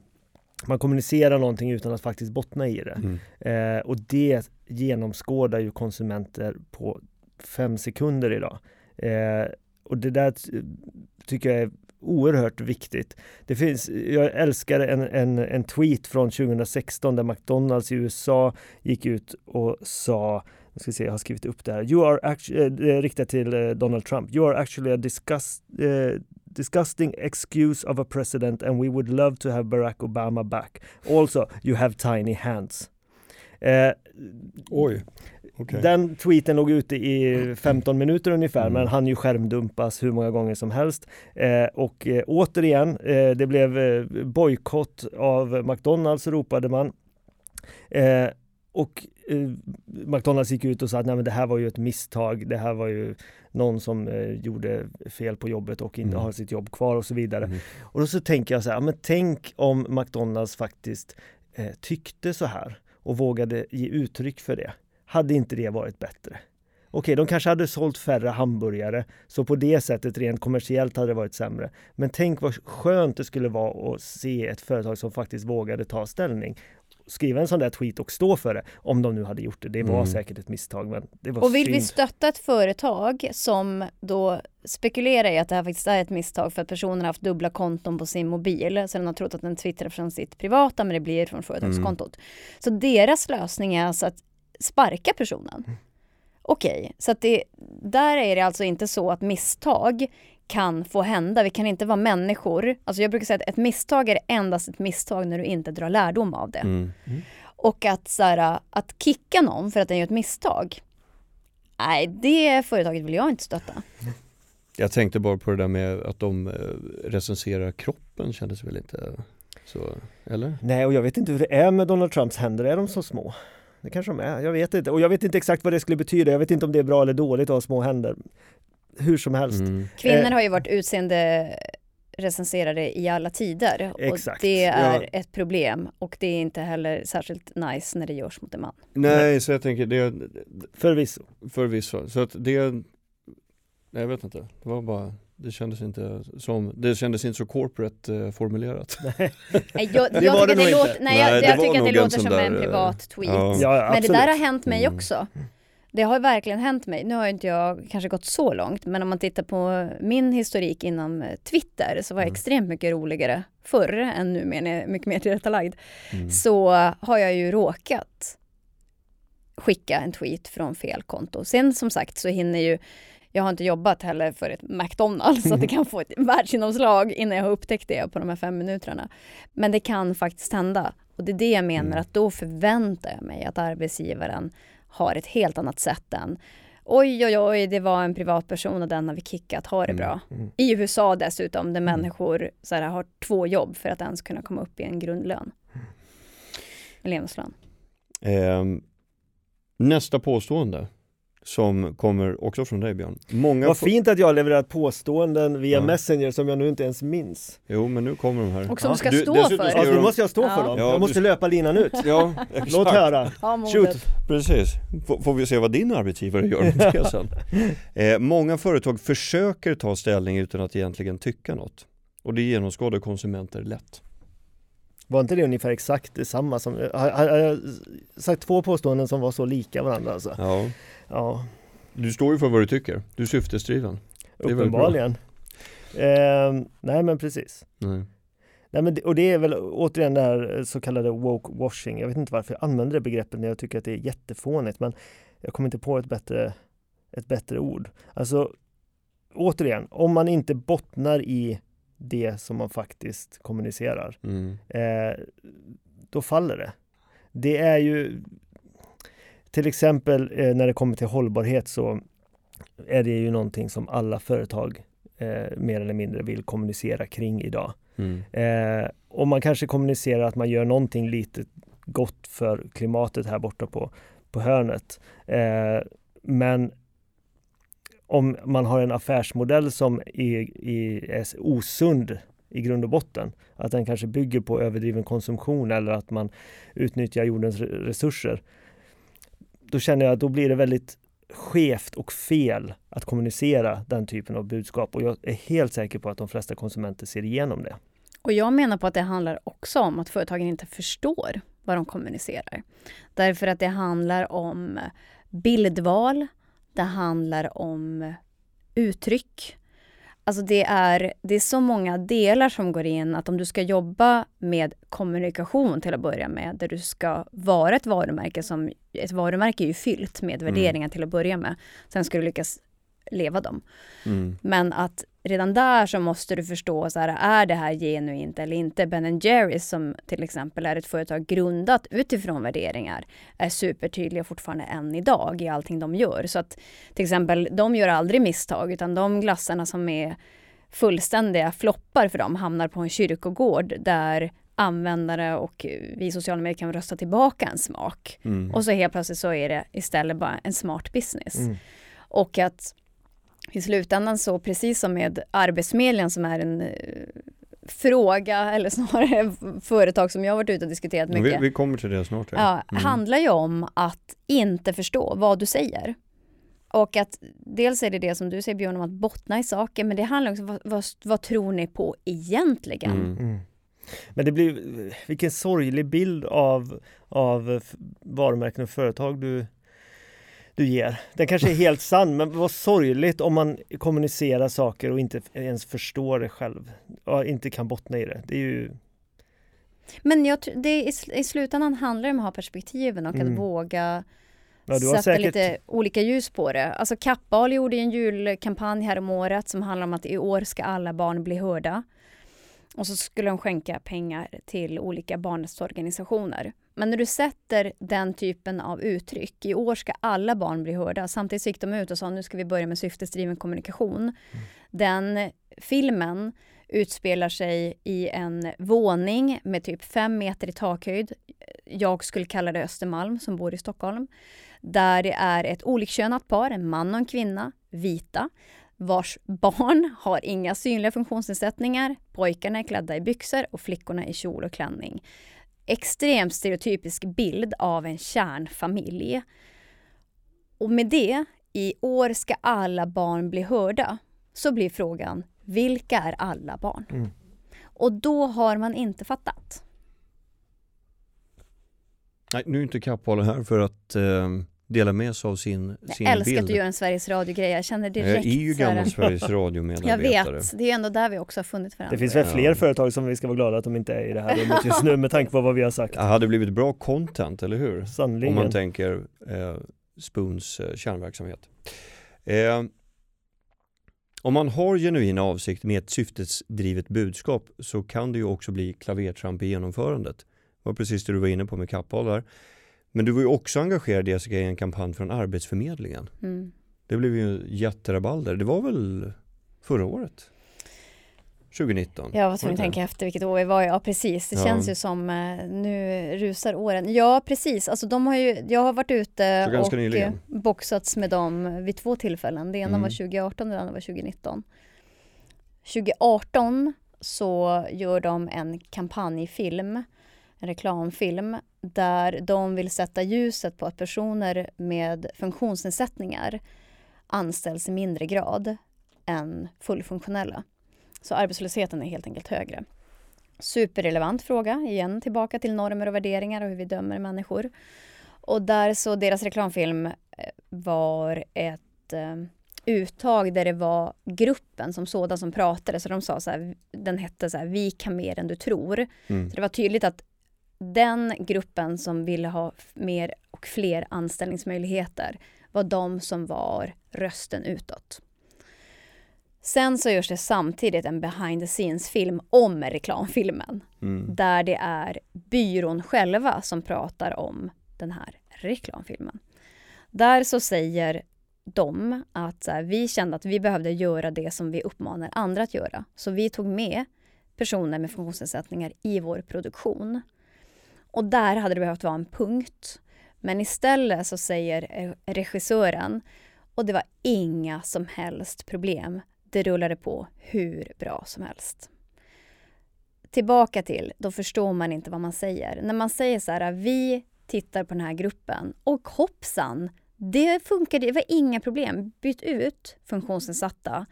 man kommunicerar någonting utan att faktiskt bottna i det. Mm. Eh, och det genomskådar ju konsumenter på fem sekunder idag. Eh, och det där tycker jag är oerhört viktigt. Det finns, jag älskar en, en, en tweet från 2016 där McDonalds i USA gick ut och sa jag ska se, jag har skrivit upp det här. You are actually, eh, riktat till eh, Donald Trump. You are actually a disgust, eh, disgusting excuse of a president and we would love to have Barack Obama back. Also, you have tiny hands. Eh, Oj, okej. den tweeten låg ute i 15 minuter ungefär Mm. men han ju skärmdumpas hur många gånger som helst. Eh, och eh, återigen, eh, det blev eh, bojkott av McDonalds ropade man. Eh, och eh, McDonalds gick ut och sa att Nej, men det här var ju ett misstag, det här var ju någon som gjorde fel på jobbet och inte Mm. har sitt jobb kvar och så vidare. Mm. Och då så tänker jag så här, men tänk om McDonalds faktiskt tyckte så här och vågade ge uttryck för det. Hade inte det varit bättre? Okej, de kanske hade sålt färre hamburgare, så på det sättet rent kommersiellt hade det varit sämre. Men tänk vad skönt det skulle vara att se ett företag som faktiskt vågade ta ställning. Skriva en sån där tweet och stå för det, om de nu hade gjort det. Det var Mm. säkert ett misstag, men det var Och vill vi synd. stötta ett företag som då spekulerar i att det här faktiskt är ett misstag för att personen har haft dubbla konton på sin mobil, så den har trott att den twittrar från sitt privata men det blir från företagskontot. Så deras lösning är alltså att sparka personen. Okej, så att det, där är det alltså inte så att misstag kan få hända. Vi kan inte vara människor. Alltså jag brukar säga att ett misstag är endast ett misstag när du inte drar lärdom av det. Mm. Och att, så här, att kicka någon för att den gör ett misstag. Nej, det företaget vill jag inte stötta. Jag tänkte bara på det där med att de eh, recenserar kroppen kändes väl inte så, eller? Nej, och jag vet inte hur det är med Donald Trumps händer. Är de så små? Det kanske de är. Jag vet inte. Och jag vet inte exakt vad det skulle betyda. Jag vet inte om det är bra eller dåligt att ha små händer. Hur som helst. Mm. Kvinnor Eh. har ju varit utseende recenserade i alla tider Exakt, och det är ja. ett problem och det är inte heller särskilt nice när det görs mot en man. Nej, så jag tänker det, Förvisso. förvisso, så att det, nej, jag vet inte, det var bara, det kändes inte som, det kändes inte så corporate eh, formulerat. Nej, [laughs] jag, jag tycker det att det nog låter, nej, Nej, jag, det jag var tycker att det en låter som en där, eh, privat tweet. ja. Ja, Men det där har hänt mig Mm. också. Det har verkligen hänt mig. Nu har ju inte jag kanske gått så långt, men om man tittar på min historik inom eh, Twitter så var jag Mm. extremt mycket roligare förr än nu, men är mycket mer tillrättalagd. Mm. Så har jag ju råkat skicka en tweet från fel konto. Sen som sagt så hinner ju jag har inte jobbat heller för ett McDonalds så att det kan få ett [laughs] världsgenomslag innan jag har upptäckt det på de här fem minuterna. Men det kan faktiskt hända. Och det är det jag menar Mm. att då förväntar jag mig att arbetsgivaren har ett helt annat sätt än oj oj oj det var en privatperson och den har vi kickat, ha det Mm. bra. Mm. I USA dessutom där människor så här, har två jobb för att ens kunna komma upp i en grundlön. En levnadslön. Ehm, nästa påstående som kommer också från dig Björn. Många Vad fint att jag har levererat påståenden via Ja. Messenger som jag nu inte ens minns. Jo men nu kommer de här. Och som Ja, ska du- stå för. ska Ja, gör nu de- måste jag stå Ja. för dem. Ja, jag måste du- löpa linan ut. Ja, exakt. Låt höra. Ja, Shoot. Precis, F- får vi se vad din arbetsgivare gör med det sen. [laughs] Eh, många företag försöker ta ställning utan att egentligen tycka något. Och det genomskådar konsumenter lätt. Var inte det ungefär exakt detsamma som... Har, har jag sagt två påståenden som var så lika varandra alltså? Ja. Ja, Du står ju för vad du tycker, du är syftesdriven. uppenbarligen. Ehm, nej men precis. Nej. Nej, men det, och det är väl återigen det här så kallade woke washing. Jag vet inte varför jag använder det begreppet när jag tycker att det är jättefånigt men jag kommer inte på ett bättre, ett bättre ord. Alltså återigen, om man inte bottnar i det som man faktiskt kommunicerar Mm. eh, då faller det. Det är ju till exempel eh, när det kommer till hållbarhet så är det ju någonting som alla företag eh, mer eller mindre vill kommunicera kring idag. Mm. Eh, och man kanske kommunicerar att man gör någonting lite gott för klimatet här borta på, på hörnet. Eh, men om man har en affärsmodell som är, är, osund i grund och botten, att den kanske bygger på överdriven konsumtion eller att man utnyttjar jordens re- resurser, då känner jag att då blir det väldigt skevt och fel att kommunicera den typen av budskap och jag är helt säker på att de flesta konsumenter ser igenom det. Och jag menar på att det handlar också om att företagen inte förstår vad de kommunicerar. Därför att det handlar om bildval, det handlar om uttryck. Alltså det är, det är så många delar som går in att om du ska jobba med kommunikation till att börja med, där du ska vara ett varumärke som, ett varumärke är ju fyllt med värderingar till att börja med. Sen ska du lyckas leva dem. Mm. Men att redan där så måste du förstå, så här, är det här genuint eller inte? Ben Jerrys som till exempel är ett företag grundat utifrån värderingar är supertydliga fortfarande än idag i allting de gör. Så att till exempel, de gör aldrig misstag utan de glassarna som är fullständiga floppar för dem hamnar på en kyrkogård där användare och vi sociala medier kan rösta tillbaka en smak. Mm. Och så helt plötsligt så är det istället bara en smart business. Mm. Och att i slutändan så, precis som med Arbetsförmedlingen som är en eh, fråga, eller [laughs] snarare företag som jag har varit ute och diskuterat Vi, mycket. vi kommer till det snart. Ja, Mm. handlar ju om att inte förstå vad du säger. Och att dels är det det som du säger Björn om att bottna i saker, men det handlar också om vad, vad, vad tror ni på egentligen? Mm. Mm. Men det blir, vilken sorglig bild av, av varumärken och företag du, du ger. Den kanske är helt sann, men vad sorgligt om man kommunicerar saker och inte ens förstår det själv. Och inte kan bottna i det. Det är ju, Men jag, det, i, i slutändan handlar det om att ha perspektiven och Mm. att våga ja, sätta säkert... lite olika ljus på det. Alltså Kappahl gjorde en julkampanj här om året som handlar om att i år ska alla barn bli hörda. Och så skulle de skänka pengar till olika barnrättsorganisationer. Men när du sätter den typen av uttryck, i år ska alla barn bli hörda, samtidigt så gick de ut och sa nu ska vi börja med syftesdriven kommunikation. Den filmen utspelar sig i en våning med typ fem meter i takhöjd. Jag skulle kalla det Östermalm som bor i Stockholm. Där det är ett olikkönat par, en man och en kvinna, vita, vars barn har inga synliga funktionsnedsättningar. Pojkarna är klädda i byxor och flickorna i kjol och klänning. Extremt stereotypisk bild av en kärnfamilj. Och med det, i år ska alla barn bli hörda, så blir frågan, vilka är alla barn? Mm. Och då har man inte fattat. Nej, nu är inte Kappahl här för att eh, dela med sig av sin, Jag sin älskar bild. att du gör en Sveriges Radio-grej. Jag känner jag direkt är ju gammal Sveriges Jag Radio-medarbetare. vet, det är ju ändå där vi också har funnit varandra. Det finns väl Ja. fler företag som vi ska vara glada att de inte är i det här rummet just nu med tanke på vad vi har sagt. Det hade blivit bra content, eller hur? Om Sannoliken. man tänker eh, Spoons eh, kärnverksamhet. Eh, om man har genuin avsikt med ett syftesdrivet budskap så kan det ju också bli klavertramp i genomförandet. Det var precis det du var inne på med Kappahl där. Men du var ju också engagerad Jessica i en kampanj från Arbetsförmedlingen. Mm. Det blev ju jätterabalder. Det var väl förra året? 2019? Jag var tvungen att det? tänka efter vilket år vi var. Ja precis, det Ja. känns ju som eh, nu rusar åren. Ja precis, alltså de har ju, jag har varit ute och nyligen. eh, boxats med dem vid två tillfällen. Det ena Mm. var 2018 och det andra var 2019. 2018 så gör de en kampanjfilm, en reklamfilm, där de vill sätta ljuset på att personer med funktionsnedsättningar anställs i mindre grad än fullfunktionella. Så arbetslösheten är helt enkelt högre. Superrelevant fråga, igen tillbaka till normer och värderingar och hur vi dömer människor. Och där så deras reklamfilm eh, var ett eh, uttag där det var gruppen som sådan som pratade. Så de sa så här, den hette så här, vi kan mer än du tror. Mm. Så det var tydligt att den gruppen som ville ha mer och fler anställningsmöjligheter var de som var rösten utåt. Sen så görs det samtidigt en behind the scenes-film om reklamfilmen Mm. där det är byrån själva som pratar om den här reklamfilmen. Där så säger de att här, vi kände att vi behövde göra det som vi uppmanar andra att göra. Så vi tog med personer med funktionsnedsättningar i vår produktion. Och där hade det behövt vara en punkt. Men istället så säger regissören, och det var inga som helst problem. Det rullade på hur bra som helst tillbaka till, då förstår man inte vad man säger. När man säger så här, vi tittar på den här gruppen och hoppsan, det funkade, det var inga problem. Byt ut funktionsnedsatta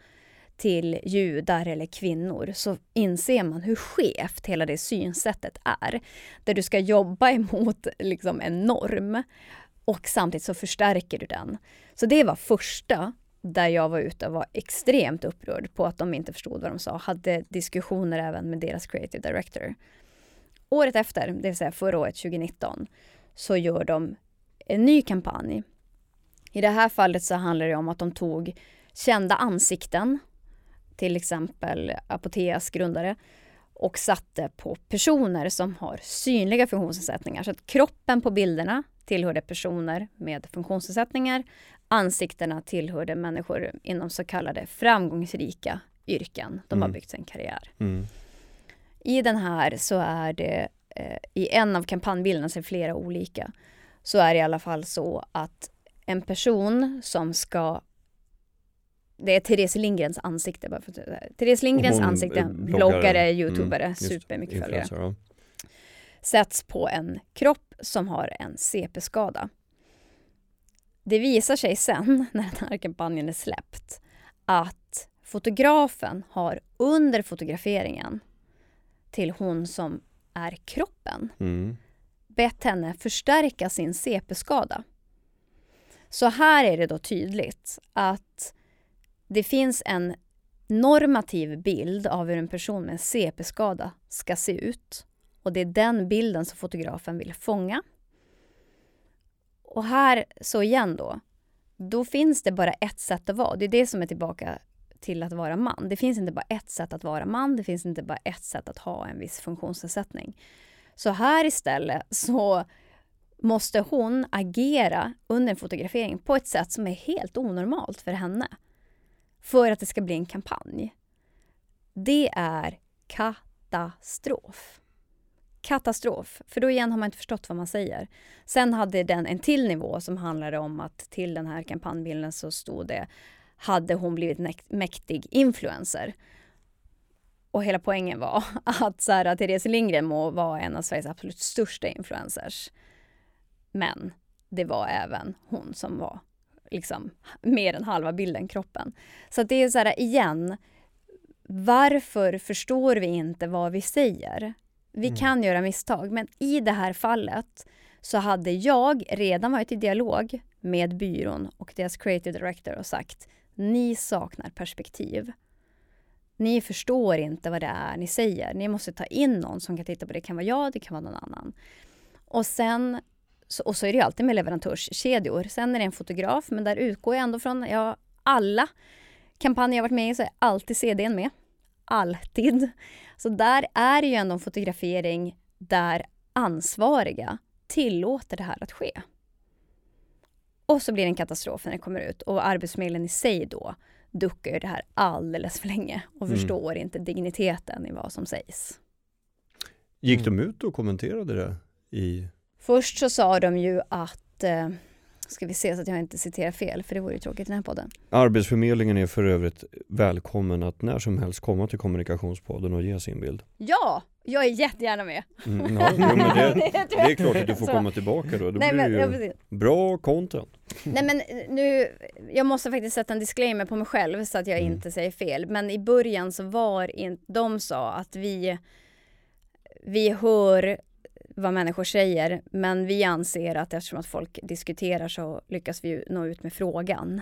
till judar eller kvinnor så inser man hur skevt hela det synsättet är. Där du ska jobba [laughs] emot liksom en norm och samtidigt så förstärker du den. Så det var första där jag var ute och var extremt upprörd på att de inte förstod vad de sa. Hade diskussioner även med deras creative director. Året efter, det vill säga förra året 2019, så gör de en ny kampanj. I det här fallet så handlar det om att de tog kända ansikten, till exempel Apoteas grundare, och satte på personer som har synliga funktionsnedsättningar. Så att kroppen på bilderna tillhörde personer med funktionsnedsättningar. Ansiktena tillhörde människor inom så kallade framgångsrika yrken. De har Mm. byggt sin karriär. Mm. I den här så är det, eh, i en av kampanjbilderna, så är det flera olika, så är det i alla fall så att en person som ska det är Therese Lindgrens ansikte. Bara för att, Therese Lindgrens Hon ansikte, bloggare. bloggare, Mm, youtubare, just, supermycket följare. ja. Sätts på en kropp som har en CP-skada. Det visar sig sen, [laughs] när den här kampanjen är släppt, att fotografen har under fotograferingen till hon som är kroppen Mm. bett henne förstärka sin CP-skada. Så här är det då tydligt att det finns en normativ bild av hur en person med en CP-skada ska se ut. Och det är den bilden som fotografen vill fånga. Och här, så igen då, då finns det bara ett sätt att vara. Det är det som är tillbaka till att vara man. Det finns inte bara ett sätt att vara man, det finns inte bara ett sätt att ha en viss funktionsnedsättning. Så här istället så måste hon agera under en fotografering på ett sätt som är helt onormalt för henne. För att det ska bli en kampanj. Det är katastrof. Katastrof. För då igen har man inte förstått vad man säger. Sen hade den en till nivå som handlade om att till den här kampanjbilden så stod det hade hon blivit mäktig influencer. Och hela poängen var [laughs] att så här, Therese Lindgren må vara en av Sveriges absolut största influencers. Men det var även hon som var liksom mer än halva bilden, kroppen. Så det är så här igen, varför förstår vi inte vad vi säger? Vi Mm. kan göra misstag, men i det här fallet så hade jag redan varit i dialog med byrån och deras creative director och sagt ni saknar perspektiv. Ni förstår inte vad det är ni säger. Ni måste ta in någon som kan titta på det. Det kan vara jag, det kan vara någon annan. Och sen, så, och så är det ju alltid med leverantörskedjor. Sen är det en fotograf, men där utgår jag ändå från, ja, alla kampanjer jag varit med i så är alltid CDn med. Alltid. Så där är det ju ändå en fotografering där ansvariga tillåter det här att ske. Och så blir det en katastrof när det kommer ut och Arbetsförmedlingen i sig då duckar ju det här alldeles för länge och Mm. förstår inte digniteten i vad som sägs. Gick de ut och kommenterade det i Först så sa de ju att, eh, ska vi se så att jag inte citerar fel för det vore ju tråkigt i den här podden. Arbetsförmedlingen är för övrigt välkommen att när som helst komma till kommunikationspodden och ge sin bild. Ja, jag är jättegärna med. Mm, ja, men det, [laughs] det är klart att du får Så- komma tillbaka då. Då Nej blir men, det ja, ju precis. bra content. Nej men eh, nu, jag måste faktiskt sätta en disclaimer på mig själv så att jag Mm. inte säger fel. Men i början så var inte, de sa att vi, vi hör vad människor säger, men vi anser att eftersom att folk diskuterar så lyckas vi nå ut med frågan.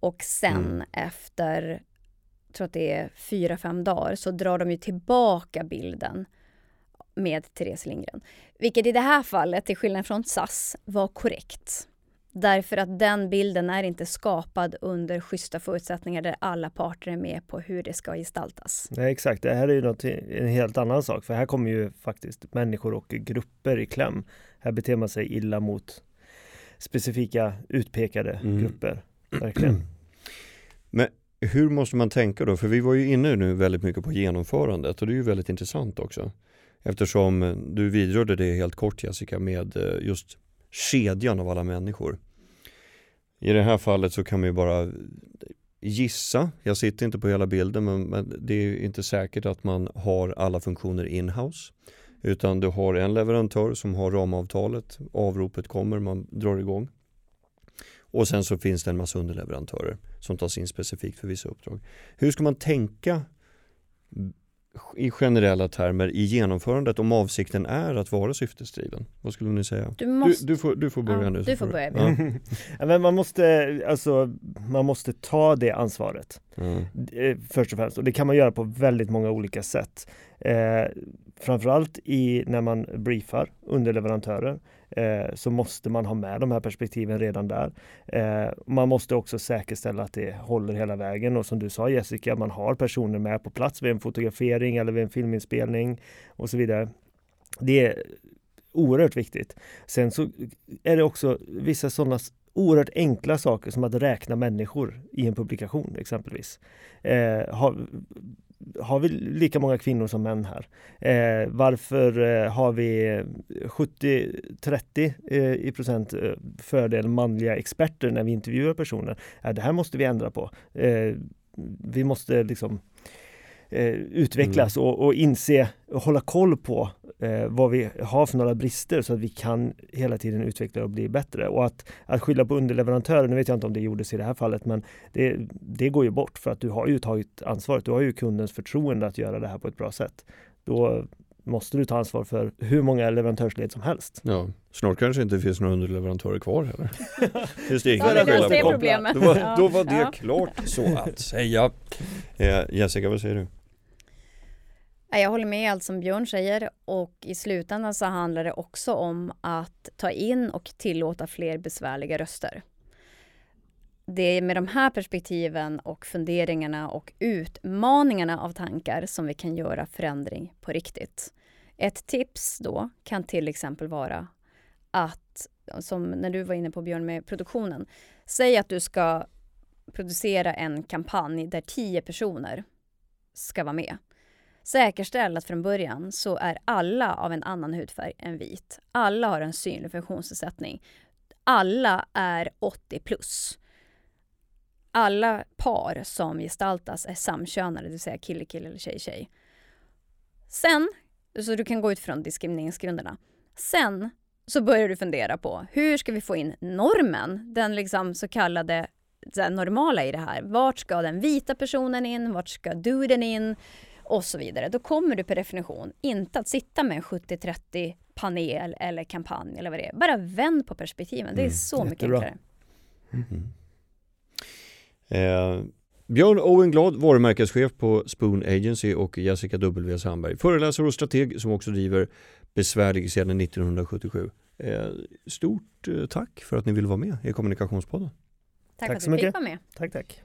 Och sen Mm. efter, tror att det är fyra, fem dagar, så drar de ju tillbaka bilden med Therese Lindgren. Vilket i det här fallet, till skillnad från SAS, var korrekt. Därför att den bilden är inte skapad under schyssta förutsättningar där alla parter är med på hur det ska gestaltas. Nej exakt, det här är ju något, en helt annan sak för här kommer ju faktiskt människor och grupper i kläm. Här beter man sig illa mot specifika utpekade Mm. grupper. Verkligen. [clears throat] Hur måste man tänka då? För vi var ju inne nu väldigt mycket på genomförandet och det är ju väldigt intressant också. Eftersom du vidrörde det helt kort Jessica med eh, just kedjan av alla människor. I det här fallet så kan man ju bara gissa, jag sitter inte på hela bilden men, men det är ju inte säkert att man har alla funktioner in-house. Utan du har en leverantör som har ramavtalet, avropet kommer, man drar igång. Och sen så finns det en massa underleverantörer som tas in specifikt för vissa uppdrag. Hur ska man tänka i generella termer i genomförandet om avsikten är att vara syftesdriven? Vad skulle ni säga? Du, måste... du, du, får, du får börja ja, nu. Du får börja. Ja. [laughs] Ja, men man måste, alltså, man måste ta det ansvaret Mm. eh, först och främst och det kan man göra på väldigt många olika sätt. Eh, framförallt i, när man briefar underleverantörer eh, så måste man ha med de här perspektiven redan där. Eh, man måste också säkerställa att det håller hela vägen och som du sa Jessica, man har personer med på plats vid en fotografering eller vid en filminspelning och så vidare. Det är oerhört viktigt. Sen så är det också vissa sådana oerhört enkla saker som att räkna människor i en publikation exempelvis. Eh, har vi lika många kvinnor som män här? Eh, varför eh, har vi 70-30 eh, i procent eh, fördel manliga experter när vi intervjuar personer? Eh, det här måste vi ändra på. Eh, vi måste liksom eh, utvecklas och, och inse och hålla koll på eh, vad vi har för några brister så att vi kan hela tiden utveckla och bli bättre. Och att, att skylla på underleverantörer, nu vet jag inte om det gjordes i det här fallet, men det, det går ju bort för att du har ju tagit ansvaret. Du har ju kundens förtroende att göra det här på ett bra sätt. Då måste du ta ansvar för hur många leverantörsled som helst. Ja, snart kanske inte finns några underleverantörer kvar heller. [laughs] Just det, Ja, det det problemet. Då var, då var det Ja. klart så att säga. Eh, Jessica, vad säger du? Jag håller med allt som Björn säger och i slutändan så handlar det också om att ta in och tillåta fler besvärliga röster. Det är med de här perspektiven och funderingarna och utmaningarna av tankar som vi kan göra förändring på riktigt. Ett tips då kan till exempel vara att, som när du var inne på Björn med produktionen, säg att du ska producera en kampanj där tio personer ska vara med. Säkerställ att från början så är alla av en annan hudfärg än vit. Alla har en synlig funktionsnedsättning. Alla är 80 plus. Alla par som gestaltas är samkönade, det vill säga kille, kille eller tjej, tjej. Sen, så du kan gå ut från diskrimineringsgrunderna. Sen så börjar du fundera på hur ska vi få in normen, den liksom så kallade så här, normala i det här. Vart ska den vita personen in? Vart ska duden in? Och så vidare. Då kommer du per definition inte att sitta med en 70-30 panel eller kampanj eller vad det är. Bara vänd på perspektiven. Det är Mm, så mycket jättebra. enklare. Eh, Björn Owen Glad, varumärkeschef på Spoon Agency och Jessica W. Sandberg, föreläsare och strateg som också driver Besvärlig sedan 1977. Eh, stort eh, tack för att ni ville vara med i Kommunikationspodden. Tack, Tack för att så du fick mycket. vara med. Tack, tack.